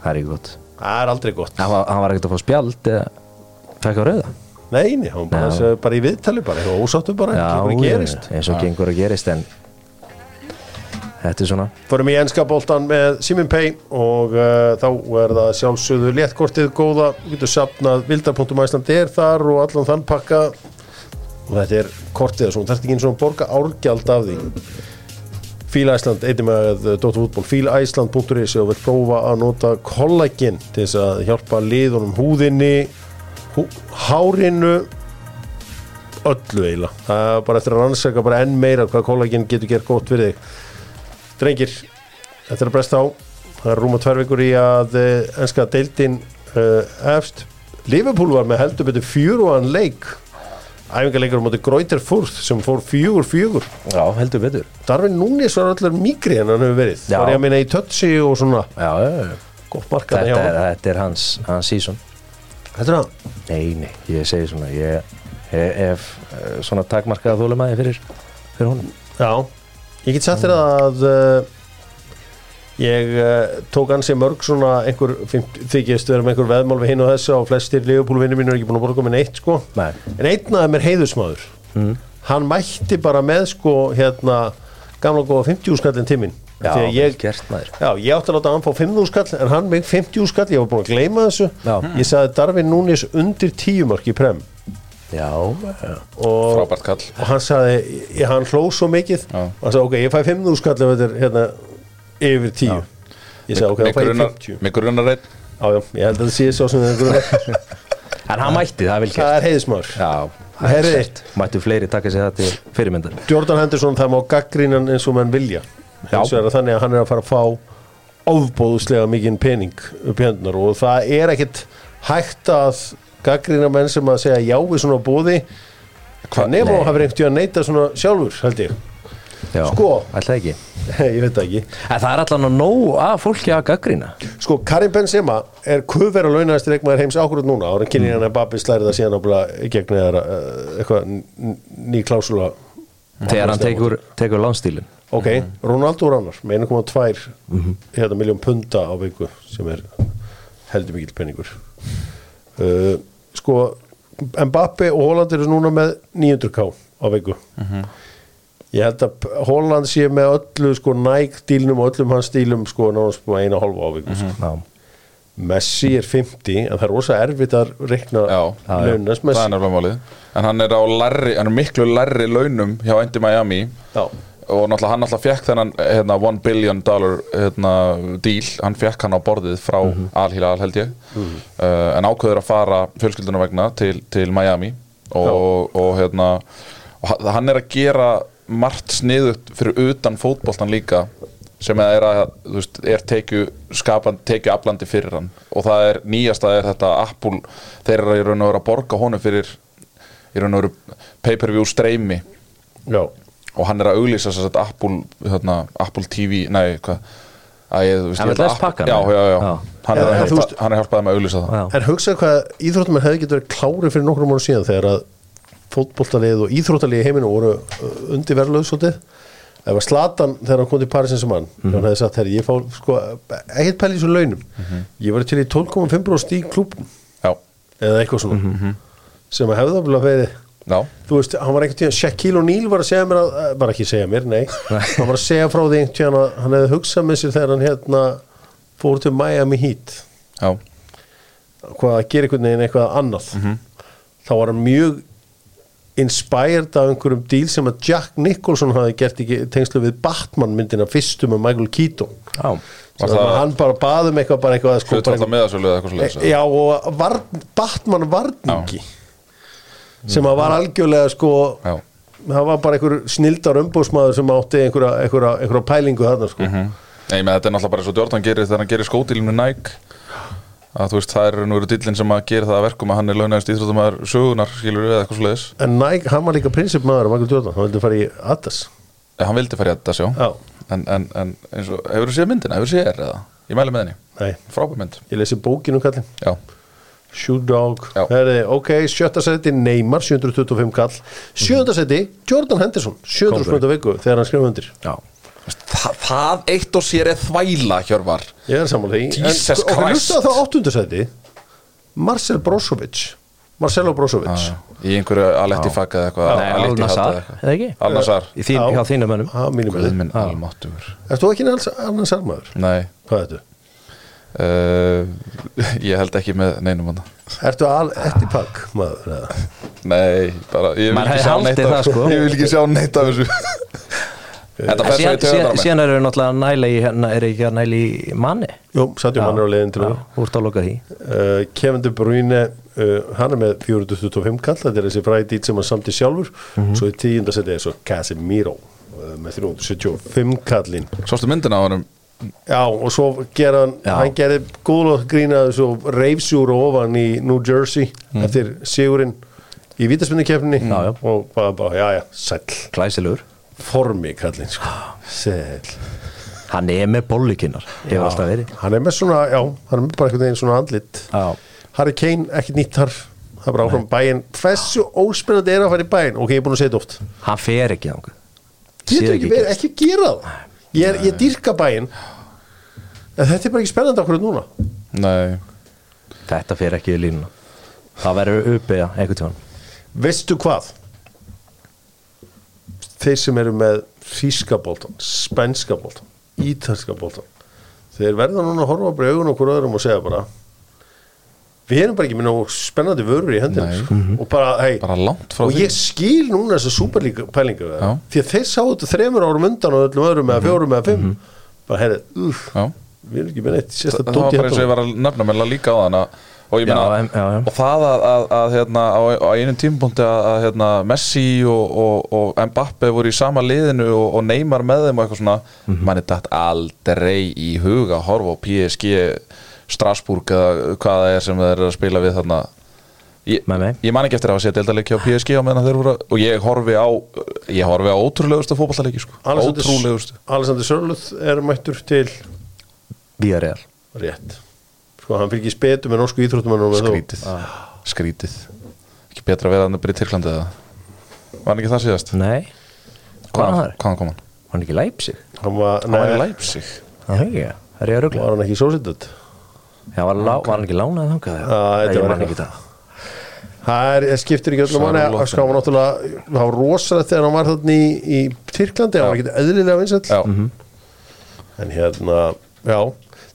það er ekki gott. Það er aldrei gott. Hann var, hann var ekkert að fá spjald eða fekk á rauða? Nei, nei, hann bara, Já. bara í viðtali bara, ósáttu bara, Já, ekki bara gerist. eins og gengur að gerist en þetta er svona. Förum í enska boltan með Simin Pay og uh, þá er það sjálfsögðu léttkortið góða, þú getur sapnað vildar.æslandi er þar og allan þann pakka. Og þetta er kortið þetta er ekki eins og borga árgjald af því. Fíla Æsland, eitthvað með Dóttar fútból, fílaæsland.is og vil prófa að nota kollagin til þess að hjálpa liðunum húðinni hú, hárinu öllu eiginlega. Það er bara eftir að rannsaka bara enn meira hvað kollagin getur gert gott fyrir þig Drengir, þetta er að bresta á. Það er rúma tvær vikur í að uh, enska deildin uh, efst. Liverpool var með heldur betur fjöruan leik. Æfingarleikur á móti Greuter Furth sem fór fjögur fjögur. Já, heldur betur. Darvin Núnis var allir mýgri en hann hefur verið. Já. var ég að minna í tötsi og svona. Já, já, já. gott markaði Þetta, hjá hann þetta er hans, hans season. Þetta er það Nei, nei, ég segi svona ég, ég hef eh, svona takmarkaða þólumæði fyrir, fyrir honum. Já, ég get sagt þér að uh, ég uh, tók ansi mörg svona einhver þykist vera með einhver veðmál við hinn og þessu og flestir Liverpool-vinnir mínu er ekki búin að borga með neitt sko Nei. en einn af þeim er heiðusmaður mm. hann mætti bara með sko hérna gamla góða 50 skallin tíminn Já, ég, já, ég átti að láta hann fá 5.000 skall en hann með 50 skall, ég var búin að gleyma þessu Já. ég sagði Darvin Núnis undir 10 mörg í prem Já, já, og, frábært kall. og hann sagði, ég, hann hló svo mikið. Já. og hann sagði, ok, ég fæ 5.000 skall ef þetta er hérna yfir 10 ég sagði, ok, þá fæ ég 50 Mig grunnar einn. Já, já, ég held að það sé svo sem það er En hann mætti, það er vel gert. Það er heiðismar Já, eitt, mættu fleiri taka sér það til fyrirmyndar. Jordan Henderson það má gaggrínan eins og menn vilja. Já. eins og er að þannig að hann er að fara að fá ofbóðuslega mikinn pening upp hendunar og það er ekkit hægt að gaggrína menn sem að segja já við svona bóði hvað nefnum að hafa reynt í að neyta svona sjálfur held ég, Já, Sko. Ætla ekki. Ég veit ekki. En það er allan að nóg að fólki að gaggrina sko Karim Benzema er kuðverð að launaðast leikmaður heims ákvörð núna. Ára kynni hann að Babi slæri það síðan ábúinlega gegn eða uh, eitthvað ný klásula Þegar hann tekur, tekur landstílin ok, Ronaldo Rannar með 1,2 hérna, miljón punta á viku sem er heldur mikill penningur uh, sko Mbappe og Holland eru núna með 900k á viku. Ég held að Holland sé með öllu sko Nike dílnum og öllum hans dílum sko náttúrulega sko eina hálfa á viku sko. Já, Messi er 50 en það er rosa erfitt að reikna Já, launast það Messi. er En hann er á lærri, hann er miklu lærri launum hjá Endi Miami. Já. Og náttúrulega hann náttúrulega fekk þennan hérna, 1 billion dollar hérna, deal, hann fekk hann á borðið frá Al Hilal held ég. Uh, en ákveður að fara fjölskylduna vegna til, til Miami. Og, og hérna og ha- hann er að gera margt sniðut fyrir utan fótboltan líka sem er að, veist, er skapan, tekju aflandi fyrir hann. Og það er nýjasta er þetta Apple, þeir eru og veru að borga honum fyrir í raun og veru pay-per-view streymi. Já. Og hann er að auglýsa þess að Apple, hérna, Apple TV nei, hvað? Að pakkann, já, já, já. Hann, er að er að hjálpa þeim að auglýsa það. Já, En hugsa hvað íþróttamenn hefði getur verið klári fyrir nokkrum mánu síðan þegar að fótboltalið og íþróttalið í heiminu voru uh, undir verðlaug svolítið. Það var Slatan þegar hann kom til Paris Saint-Germain. Mm hann hefði sagt, herri, ég fá sko, ekkert pæli í svo launum. Ég var til í 12,5% í klúbum já, eða eitthvað svona. Sem að hefði það verið já, þú veist, hann var einhvern tíðan Shaquille O'Neal var að segja mér að, eh, bara ekki segja mér, nei. Hann var að segja frá því einhvern tíðan að hann hefði hugsað með sér þegar hann hérna fór til Miami Heat. Já, hvað að gera einhvern veginn eitthvað annað. Þá var hann mjög inspired af einhverjum díl sem að Jack Nicholson hafi gert ekki tengslu við Batman myndina fyrstum með Michael Keaton. Já, Var Þannig að það- hann bara baðum eitthvað bara eitthvað sko, Hlut bara alltaf meðasölu eða eitthvað svo Já og varn, Batman varningi sem að var algjörlega sko Já. það var bara einhver snildar umbúsmaður sem átti einhverja, einhverja, einhverja pælingu þarna sko. Nei, með þetta er náttúrulega bara og Jordan gerir þegar hann gerir skótilinu Nike. Að þú veist, það er nú eru dillin sem að gera það að verkum að hann er launaðist íþróttumæður sögunar, skilur við eða eitthvað svo leiðis en Nike, hann var líka prinsipmaður Michael Jordan, hann vildi fara í Adas Hann vildi fara í þetta, sjá Já, en, en, en eins og, hefur þú séð myndina, hefur þú séð er eða? Ég mæli með henni, nei, frábær mynd. Ég lesi bókinu kallinn Já, Shoe Dog. Já. Herri, ok, sjötta seti Neymar 725 kall. Sjötta seti Jordan Henderson 700 sprönda viku þegar hann skrifa undir. Já. Þa, það eitt og sér er þvæla, Hjörvar. Ég er sammála því. Jesus en, ok, Christ. hlusta þá áttunda seti. Marcel Brozovic. Marcelo Brozovic. Í einhverju Aletti fagga eða eitthvað Al-Nassar, Hatta eða ekki? Al-Nassar Í þín, Já. hjá þínum mönnum. Ha, mínum minn almáttugur. Erst þú ekki annars armaður? Nei, Hvað er þetta? Uh, ég held ekki með neinum hann Ertu al eftir pakk maður? eða? Nei, bara, ég vil af það, sko. Ég vil ekki sjá neitt af þessu. Þetta En fer svo í síðan, síðan, töðunar síðan eru náttúrulega næla í hérna, er ekki að næla í manni. Jú, Sadio Mann er á leiðin til það að uh, Kevin De Bruyne uh, hann er með 425 kall. Þetta er þessi frædít sem hann samti sjálfur. Svo í tíunda seti er svo Casemiro uh, með 375 kallinn. Sástu myndina á honum Já, og svo gera hann, Já. hann gerði góðlótt grínaði svo reifsjúr og ofan í New Jersey eftir sigurinn í vítaspindikefninni Já, já. og bara, bara, já, já, sæll. Glæsilegur. Formi kallinn, sko. Sæll. Hann er með bollikinnar Hefur alltaf verið. hann er með svona, já, hann er með bara einhvern veginn svona andlit. Já. Harry Kane, ekkert nýtt þar. Það er bara áfram bæinn, hversu óspennandi er að fara í bæinn, ok, ég er búin að segja þetta oft. Hann fer ekki þangað. Getur ekki verið, ekki gera það ég, er, ég dýrka bæinn. En þetta er bara ekki spennandi okkur núna. Nei, Þetta fer ekki í línuna. Það verður uppið einhvern tímann. Veistu hvað? Þeir sem eru með þýska boltan, spænska boltan ítalska boltan þeir verða núna að horfa bara í augun okkur öðrum og segja bara við erum bara ekki með nógu spennandi vörur í hendina sko. og bara, hei, bara frá og ég skil núna þessa superlíka pælingu Já. því að þeir sáu þetta þremur árum undan og öllum öðrum eða fjórum eða fimm. Bara herri, uff, við erum ekki með neitt sérst það var bara eins og ég var að nefna mér líka á þann og ég meina, og það að, að, að hérna, á, á einum tímpúnti að, að hérna, Messi og, og, og Mbappe voru í sama liðinu og, og Neymar með þeim og eitthvað svona Mhm. manni dætt aldrei í huga horfa á PSG Strasbourg eða hvað það er sem þeir eru að spila við þarna. Ég, ég man ekki eftir að hafa séð deildaleiki á PSG á meðan þeir voru að- og ég horfi á ég horfi á ótrúlegustu fótballaleiki sko. ótrúlegustu. Alexander Sörluð er mættur til Vía real rétt. Sko hann fylgir spetu með norsku íþróttumannum skrítið. Skrítið. Ekki betra að vera þannig bara í Tyrklandi eða? Var hann ekki það síðast? Nei. Hvað var það? hvaðan kom hann? Var hann ekki Leipzig? hann var, hann var í nei, Leipzig. Er ekki er að var hann ekki sósitut Já, var, lá, var hann ekki lánað þangað? Já, þetta Nei, ég var ekki það. Það er, það skiptir ekki öllum manni hann var náttúrulega það var rosalegt þegar hann var þarna í, í Tyrklandi hann var ekki eðlilega vinsæll. Já, en hérna, já.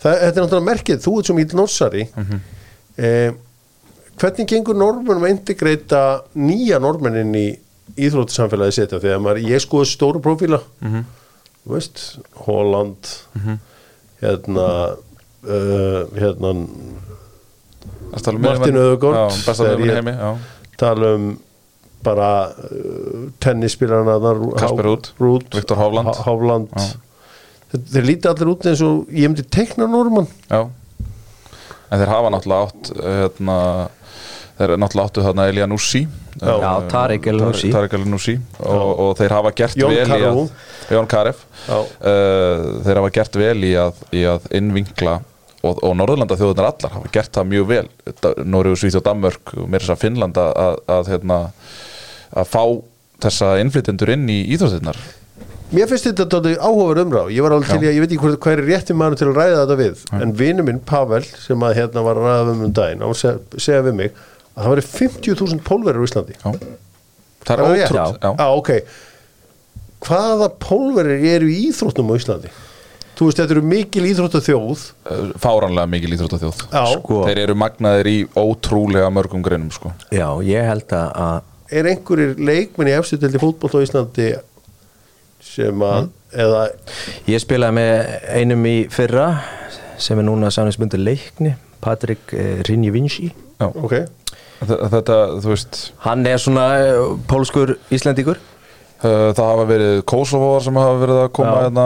Það, þetta er náttúrulega merkið, þú ert svo mýl norsari eh, hvernig gengur normunum að integrita nýja normennin í íþróttisamfélagi setja þegar maður, ég skoði stóru profíla þú veist, Holland. Hérna uh, hérna um Martin já, besta þegar í ég- heimi já. tala um bara uh, tennisspílarna þarna, Kasper Ruud Viktor Hovland. Há- Hovland Já. þeir, þeir líti allir út eins og ég myndi tekna normann já en þeir hafa náttúrulega átt hérna, þeir náttúrulega áttu þarna Elia Nussi Já. Já, Tarek El Nussi. Tarek El Nussi og, og þeir hafa gert Jón vel í Carew. að Jón Karef Já. uh, þeir hafa gert vel í að, í að innvinkla og, og Norðurlanda þjóðunar allar hafa gert það mjög vel. Noregu, Svíþ og Danmörk og mér þess að Finnland að, að, að, hérna, að fá þessa innflytjendur inn í íþjóðstinnar Mér finnst þetta áhugaverð umráð. Ég var alveg til í að, ég veit ekki hvað, hvað er rétti maður til að ræða þetta við En vinur minn, Pavel, sem að hérna var að ræða við um um daginn seg, segja við mig að það væri 50.000 pólverið á Íslandi. Já. það er ótrútt Já. Já, ok. Hvaða pólverið eru í íþróttum á Íslandi? Þú veist, þetta eru mikil íþróttu þjóð fáranlega mikil íþróttaþjóð. Já, Sko. þeir eru magnaðir í ótrúlega mörgum greinum sko. Já, ég held að, að er einhverjir leikmenn í efstu til fótboll á Íslandi sem að eða, Ég spilaði með einum í fyrra sem er núna samlingsbundur leikni Patrik eh, Rinji Vinci. Já. ok. Þe- Þetta, þú veist Hann er svona eh, pólskur Íslendingur. uh, það hafa verið Kosovoar sem hafa verið að koma Já. hérna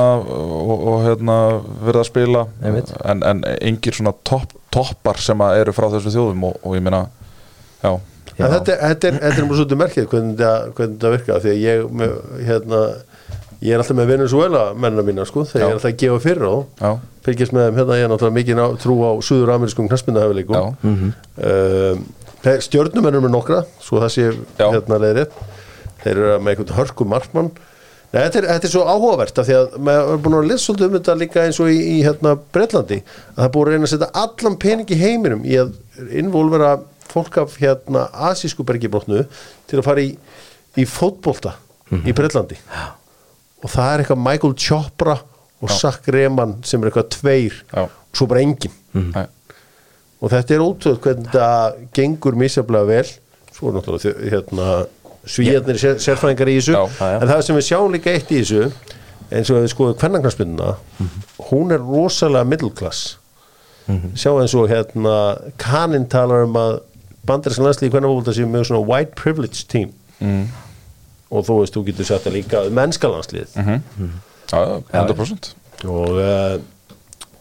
og, og hérna verið að spila. En, en engir svona topp, toppar sem að eru frá þessu þjóðum og, og ég meina já, En þetta, þetta er, þetta er mjög svolítið merkið hvernig þetta, hvernig þetta virka því að ég, með, hérna, ég er alltaf með Venezuela mennina mína sko, þegar Já. ég er alltaf að gefa fyrir á. Já, fylgjast með þeim hérna, ég er náttúrulega mikið ná, trú á suður-amerískum knaspindahæfileikum já, um, stjörnumennur með nokkra svo það sé Já. hérna leiðrétt þeir eru með einhvern hörku markmann. Nei, þetta, er, þetta er svo áhugavert af því að maður er búin að lesa svolítið um þetta líka eins og í, í hérna, Breitlandi að það er búin að reyna að setja allan pening í heiminum í að involvera fólk af hérna asísku bergibrotnu til að fara í, í fótbolta í Breitlandi og það er eitthvað Michael Chopra og Zach Reman sem er eitthvað tveir Já. og svo bara enginn. Nei. og þetta er ótrúð hvernig þetta gengur misjaflega vel. Svo er náttúrulega hérna, svíjarnir sér, sérfræðingar í þessu. Já, já, en það sem við sjáum líka eitt í þessu eins og við skoðum kvennagnarsbyrnuna hún er rosalega middle class. Sjá eins og hérna kaninn talar um að bandarinska landslíði kvennafólta séu með svona white privilege team. Mm. og þú veist, þú getur sagt það líka um mennska landslíð já, já, 100% og uh,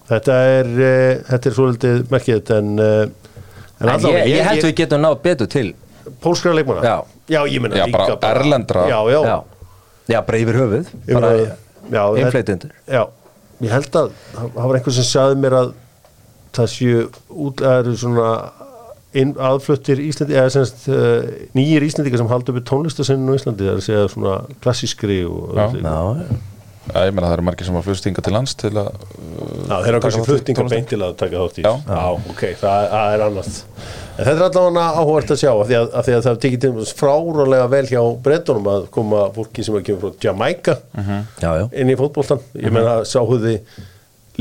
þetta er uh, þetta er svolítið merkið en, uh, en En allavega, ég, ég held við getum náð betur til pólskra leikmanna? Já. Já ég meina Já, líka bara erlendra. já, já, Já, já bara yfir höfuð bara meina, já, ég held að það var einhver sem sagði mér að það séu út að eru svona inn, aðfluttir Íslandi eða semst uh, nýjir Íslandika sem halda uppi tónlistasenninu á Íslandi það er að segja svona klassískri og Já. já, Já, Já, ég meina það eru margir sem var flust hinga til lands til að Já, þeir eru kannski tónlist. beint til að taka þátt í Já. ok, það, það er annað. En þetta er allavega áhugavert að sjá af því að, að, því að það tekið til frárólega vel hjá brettunum að koma fólki sem að kemur frá Jamaica já, já. inn í fótboltan ég meina sáhuði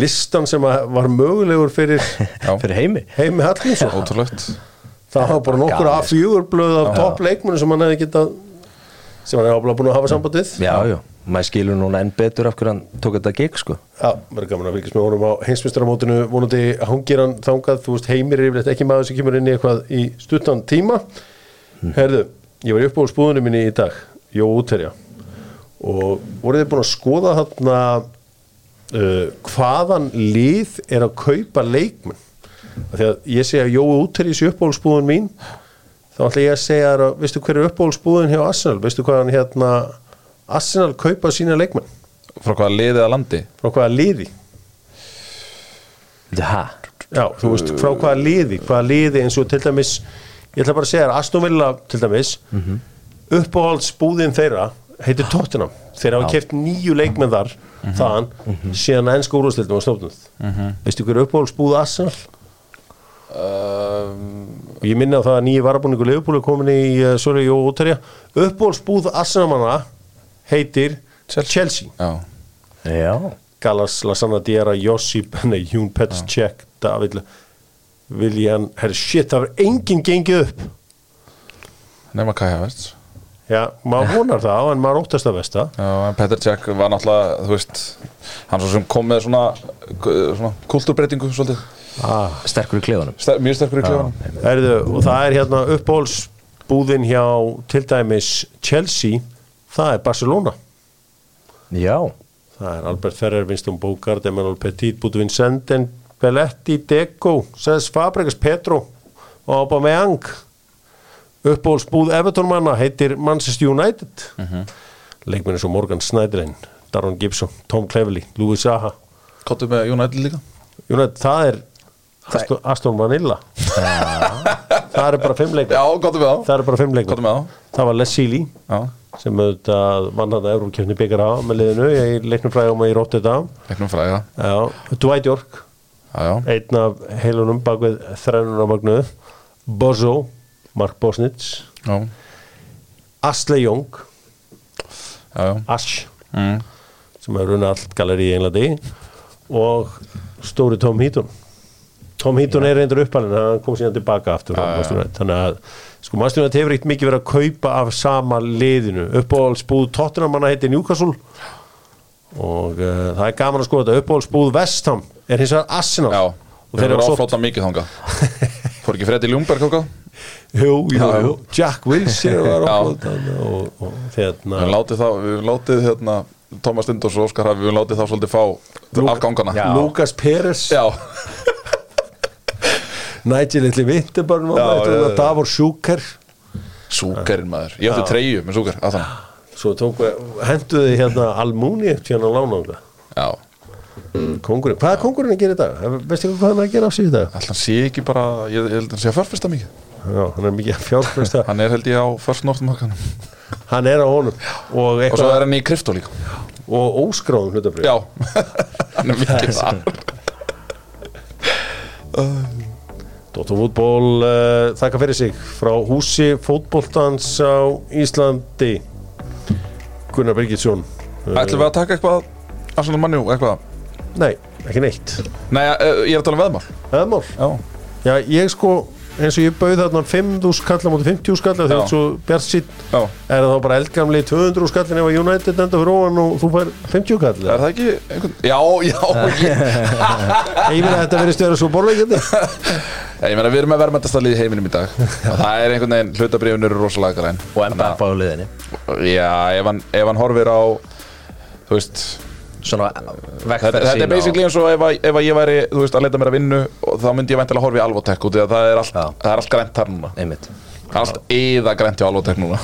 listan sem að var mögulegur fyrir Já, Fyrir heimi? Heimi Hallgrímsson? Ótrúlegt. Það var bara nokkur af fjögurblöð af topp leikmunum sem hann hefði getað sem hann hefði ábúinlega búin að hafa sambandið. Já, já, maður skilur núna enn betur af hverju hann tók þetta gig sko. Já, verður gaman að fylgjast með honum á heimsmyndstaramótinu vonandi hangir hann þangað. Þú veist heimir er yfirleitt ekki maður sem kemur inn í eitthvað í stuttan tíma. Herðu, ég var upp á spúðunum minni í dag Jó útherja. Og voruð þið búin að skoða þarna uh, hvaðan lið er að kaupa leikmenn? Að ég segja Jó útherji sé uppbólspúðun mín þá ætla ég að segja að veistu hver er uppbólspúðun hjá Arsenal? Veistu hvaðan hérna Arsenal kaupa sína leikmenn. Frá hvaða liðið að landi? Frá hvaða liði? Já, Já, þú veist, frá hvaða liði? Hvaða liði eins og til dæmis ég ætla bara að segja þér, Aston Villa til dæmis mm uppáhaldsbúðin þeirra heitir Tottenham, þeir hafa keft nýju leikmenn þar, þaðan síðan að ennska úrvastildum var stofnud veistu hver er uppáhaldsbúð Arsenal? og ég minna á það að nýju varabúningu Leifbúli komin í, uh, sorry, Jó Úterja uppáhaldsbúð Arsenal manna heitir Chelsea, Já, já. Galas, Lasanna Diera, Josip nei, Jún Pets, Check, David Viljan, herri shit það var enginn gengið upp. Nema Kai Havertz. Já, maður vonar það en maður óttast að vesta Já, en Peter Cech var náttúrulega, þú veist hann svo sem kom með svona, svona kultúrbreytingu svolítið, ah. Sterkur í klefunum Ster mjög sterkur í klefanum. Herðu, og það er hérna uppbólsbúðin hjá til dæmis Chelsea það er Barcelona. Já, það er Albert Ferrer, Winston Bogart Emmanuel Petit, Budvin Senden Belletti, Deco, Cés Fabregas Petro og Aubameyang. Uppbólsbúð Everton manna heitir Manchester United. Uh -huh. leikmenni svo Morgan Snyderinn Darren Gibson, Tom Cleverley, Louis Zaha Kottu með United líka? United, það er Aston, Aston Vanilla það er bara fimm leikmenn. Já, kottu með þá. Það er bara fimm Kottu leikmenn með þá. Það var Les Sealy Já, sem auðvitað vann að Eurókjöfni byggar á með liðinu í leiknum frægum í Rotterdam. Leiknum fræða Já, Dwight York. Já, já, einn af heilunum bak við þrænuna magnuð Bozo, Mark Bosnitz. Já, Asle já, já. Ash Mm. sem hefur runnið allt galeri í Englandi. Og Stóri Tom Heaton. Tom Hinton er reyndur uppalinn hann kom síðan tilbaka aftur Já, já. Þannig að sko United hefur eitt mikið verið að kaupa af sama liðinu? Uppáhaldsbúð Tottenham hann heiti Newcastle. Og uh, það er gaman að skoða þetta. Uppáhaldsbúð Vestham er hins vegar Arsenal. Já, og þeir eru áflóta mikið þangað. Fór ekki Freddi Ljungberg okkur? jú, jú, jú. Jack Wilson var áflóð og, og hérna Við látið þá, við látið hérna Thomas Stindors og Óskar við látið þá svolítið fá afgangana. Já. Lucas Peres Já, Nigel Little já, já. Davor Sjúker. Súkarinn maður. Ég átti treyju með að þannig svo henduði hérna Almúni hérna á lánanga. Já, Kongurinn, hvað er kongurinn að gera í dag? Veistu hvað hann er að gera á sig í dag? alltaf sé ekki bara Ég, held að hann sé að fjárfesta mikið. Já, hann er mikið fjárfresta Hann er held ég á First North markanum Hann er á honum. Og, Og svo er hann í krypto líka. Og óskráðum hlutabrið Já, hann er mikið það Dóttar fútból uh, þakka fyrir sig. Frá húsi fótboltans á Íslandi Gunnar Birgitsson. Uh, Ætlum við að taka eitthvað Arsenal Manjú, eitthvað? Nei, ekki neitt. Nei, eh, ég er að tala um veðmál Eðmál Já, Já, ég sko, eins og ég bauð þarna 5.000 skall á móti 50 skall þegar þú bjart sitt já. er það þá bara eldgamli 200 skallin ef að United enda fyrir ofan og þú fær 50 skall Er það ekki einhvern Já, já, ég, meina að þetta verið stöður svo borleikandi ég meina við erum með verðmæntastallið í heiminum í dag. Og það er einhvern veginn, hlutabriðun eru rosalega græn. Og MBF á liðinni Já, ef hann, ef hann horfir á Þú veist svona Þetta, vegferð þetta er basically eins og ef, að- ef að ég væri veist, að leita mér að vinnu og þá myndi ég væntilega horfa í Alvotek út í að það er allt, það er allt grænt þar núna. Einmitt. Allt eða grænt hjá Alvotek núna.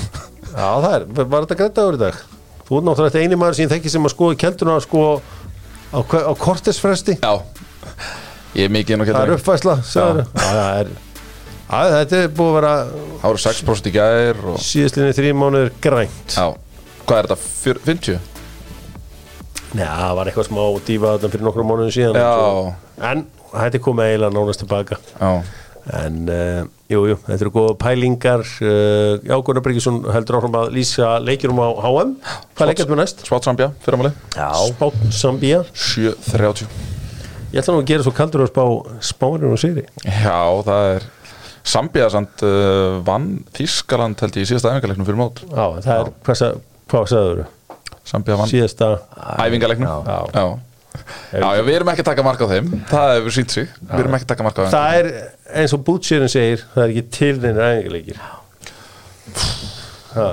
Já, það er, var þetta greitt áður í dag? Þú ert náttúrulega þetta eini maður sem ég þekki sem að skoða kelduna sko á, á kortisfresti Já, ég er mikið inn á Það er. Já, það er að, Þetta er búið að vera Það voru 6% í gær og... síðastlinni þrjí mánuður grænt. Já, hvað er þetta? Fjör- 50? Nei, það var eitthvað smá dífa þetta fyrir nokkrum mánuðum síðan Já, En er komið eiginlega nánast tilbaka. Já. En, uh, jú, jú, þetta eru góða pælingar. Uh, Já, Gunnar Bryggjesson heldur áfram að lýsa leikjurum á HM Hvað leikjast með næst? Svátsambja, fyrramáli já, Spát Sambía 7.30 Ég ætla nú að gera svo kaldur að spá spánir og sigri. Já, það er Sambja samt uh, vann Þískaland held ég í síðasta æfingarleiknum fyrir mót. Já, það er, hvað, sa- hvað sagður Sambja vann. Síðasta æfingarleiknum Já. Já. Já, já, við erum ekki að taka mark á þeim. Það hefur sínt sig, við erum ekki að taka mark á þeim. Það er eins og Bútsýrin segir Það er ekki til neina æfingarleikir Já,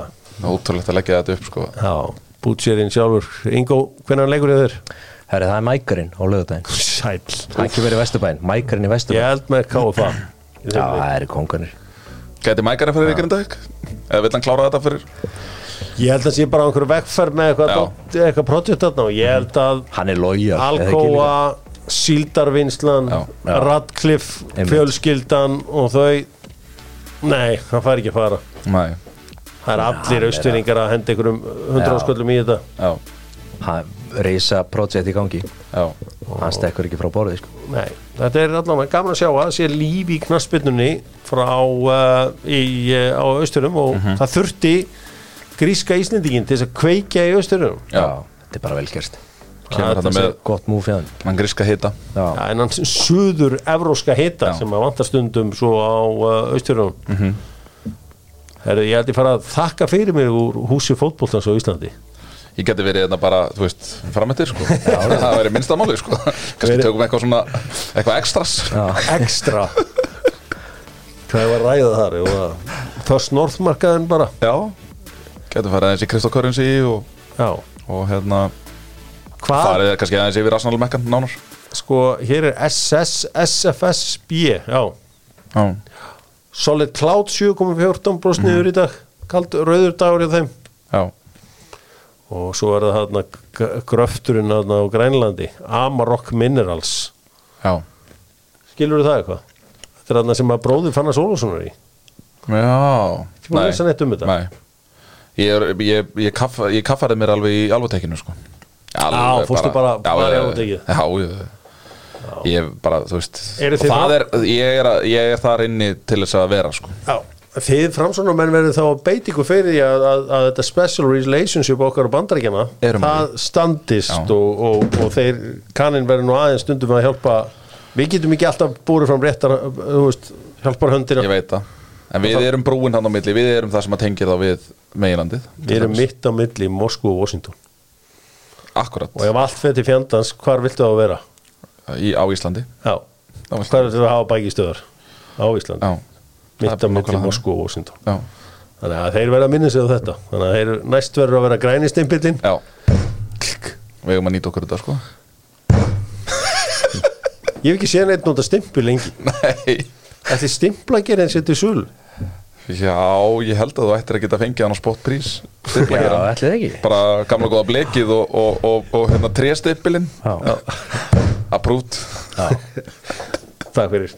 Ótrúlegt að leggja þetta upp sko. Já Bútsýrin sjálfur. Ingo, hvernig leikur ég þér? herri það er mækarinn á lögudaginn Sæl það er ekki verið í Vesturbæinn, mækarinn í Ég Vesturbæinn held með KFA já, það er kongunir Gæti mækarinn fyrir ykkur en dag? Eða vill hann klára þetta fyrir? Ég held að sé bara á einhverju vegferð með eitthvað, eitthvað projekt þarna og ég held að er Alcoa. Já. Radcliffe, fjölskyldan og þau Nei, það fær ekki að fara Nei, Það er allir austuringar að henda einhverjum hundra Já. ásköllum í þetta já, hann reysa projekt í gangi já hann stekkur ekki frá borðið sko. Nei, þetta er allavega gaman að sjá að það sé líf í knassbytnunni frá uh, í, uh, á austurum og Mhm. það þurfti gríska Íslendingin til þess að kveikja í austurum Já, þetta er bara velgerst kemur þetta með gott múf fjæðan mann gríska hita. Já, Já, en hann suður evróska hita Já. sem að vantar stundum svo á uh, austurum mm Mhm. Herru, ég held ég fara að þakka fyrir mig úr húsi fótboltans á Íslandi. Ég geti verið þetta bara, þú veist, framættir sko. Það væri minnsta máli sko. Kannski Verið- tökum við eitthvað svona, eitthvað ekstras Ekstra Hvað er að ræða þar? Þess norðmarkaðin bara? Já, getum farið aðeins í Kristó Currency og, og hérna Hvað? farið kannski aðeins yfir Arsenal Mekkan nánar. Sko, hér er SS, SFSB Já. Já, Solid Cloud 7,14 bróst niður í dag. Kald rauður dagur í þeim. Já, og svo er það þarna g- gröfturinn þarna á Grænlandi Amarok Minerals. Já. Skilur það eitthvað? Þetta er þarna sem að bróðir fann að Sólússonar í. Já, Ekki búin að lesa neitt um þetta? Nei Ég, er, ég, ég, kaffa, ég kaffaði mér alveg í alvotekinu sko. Já, fórstu bara- bara í alvotekið? Já, Ég bara, þú veist er, ég, er, að- ég er þar inni til þess að vera sko. Já, þið framsóknarmenn verður þá að beita ykkur fyrir að, að, að þetta special relationship okkar og bandaríkjana það standist og, og, og þeir kannin verður nú aðeins stundum að hjálpa. Við getum ekki alltaf búið fram réttar hjálpar höndina Ég veit það En við erum brúin hann á milli, við erum það sem að tengja þá við meginlandið Við erum mitt á milli í Moskú og Washington. Akkurat, og ef allt fyrir fjandans, hvar viltu það að vera? í, á Íslandi. Já, hvar viltu það að hafa bæki stöðar? Á Íslandi, Já, mitt á er milli nákvæmlega Moskú og Washington. Já, Þannig að þeir verða að minna sig á þetta. Þannig að þeir næst verður að vera græni stimpillin já Við eigum að nýta okkur þetta sko. Ég hef ekki séð neitt nota stimpil lengi. Nei. Ætli stimpla að gera eins og þetta sul Já, ég held að þú ættir að geta fengið hann á ekki. Bara gamla góða blekið og, og, og, og hérna tréstippilinn Já. Approved. Takk fyrir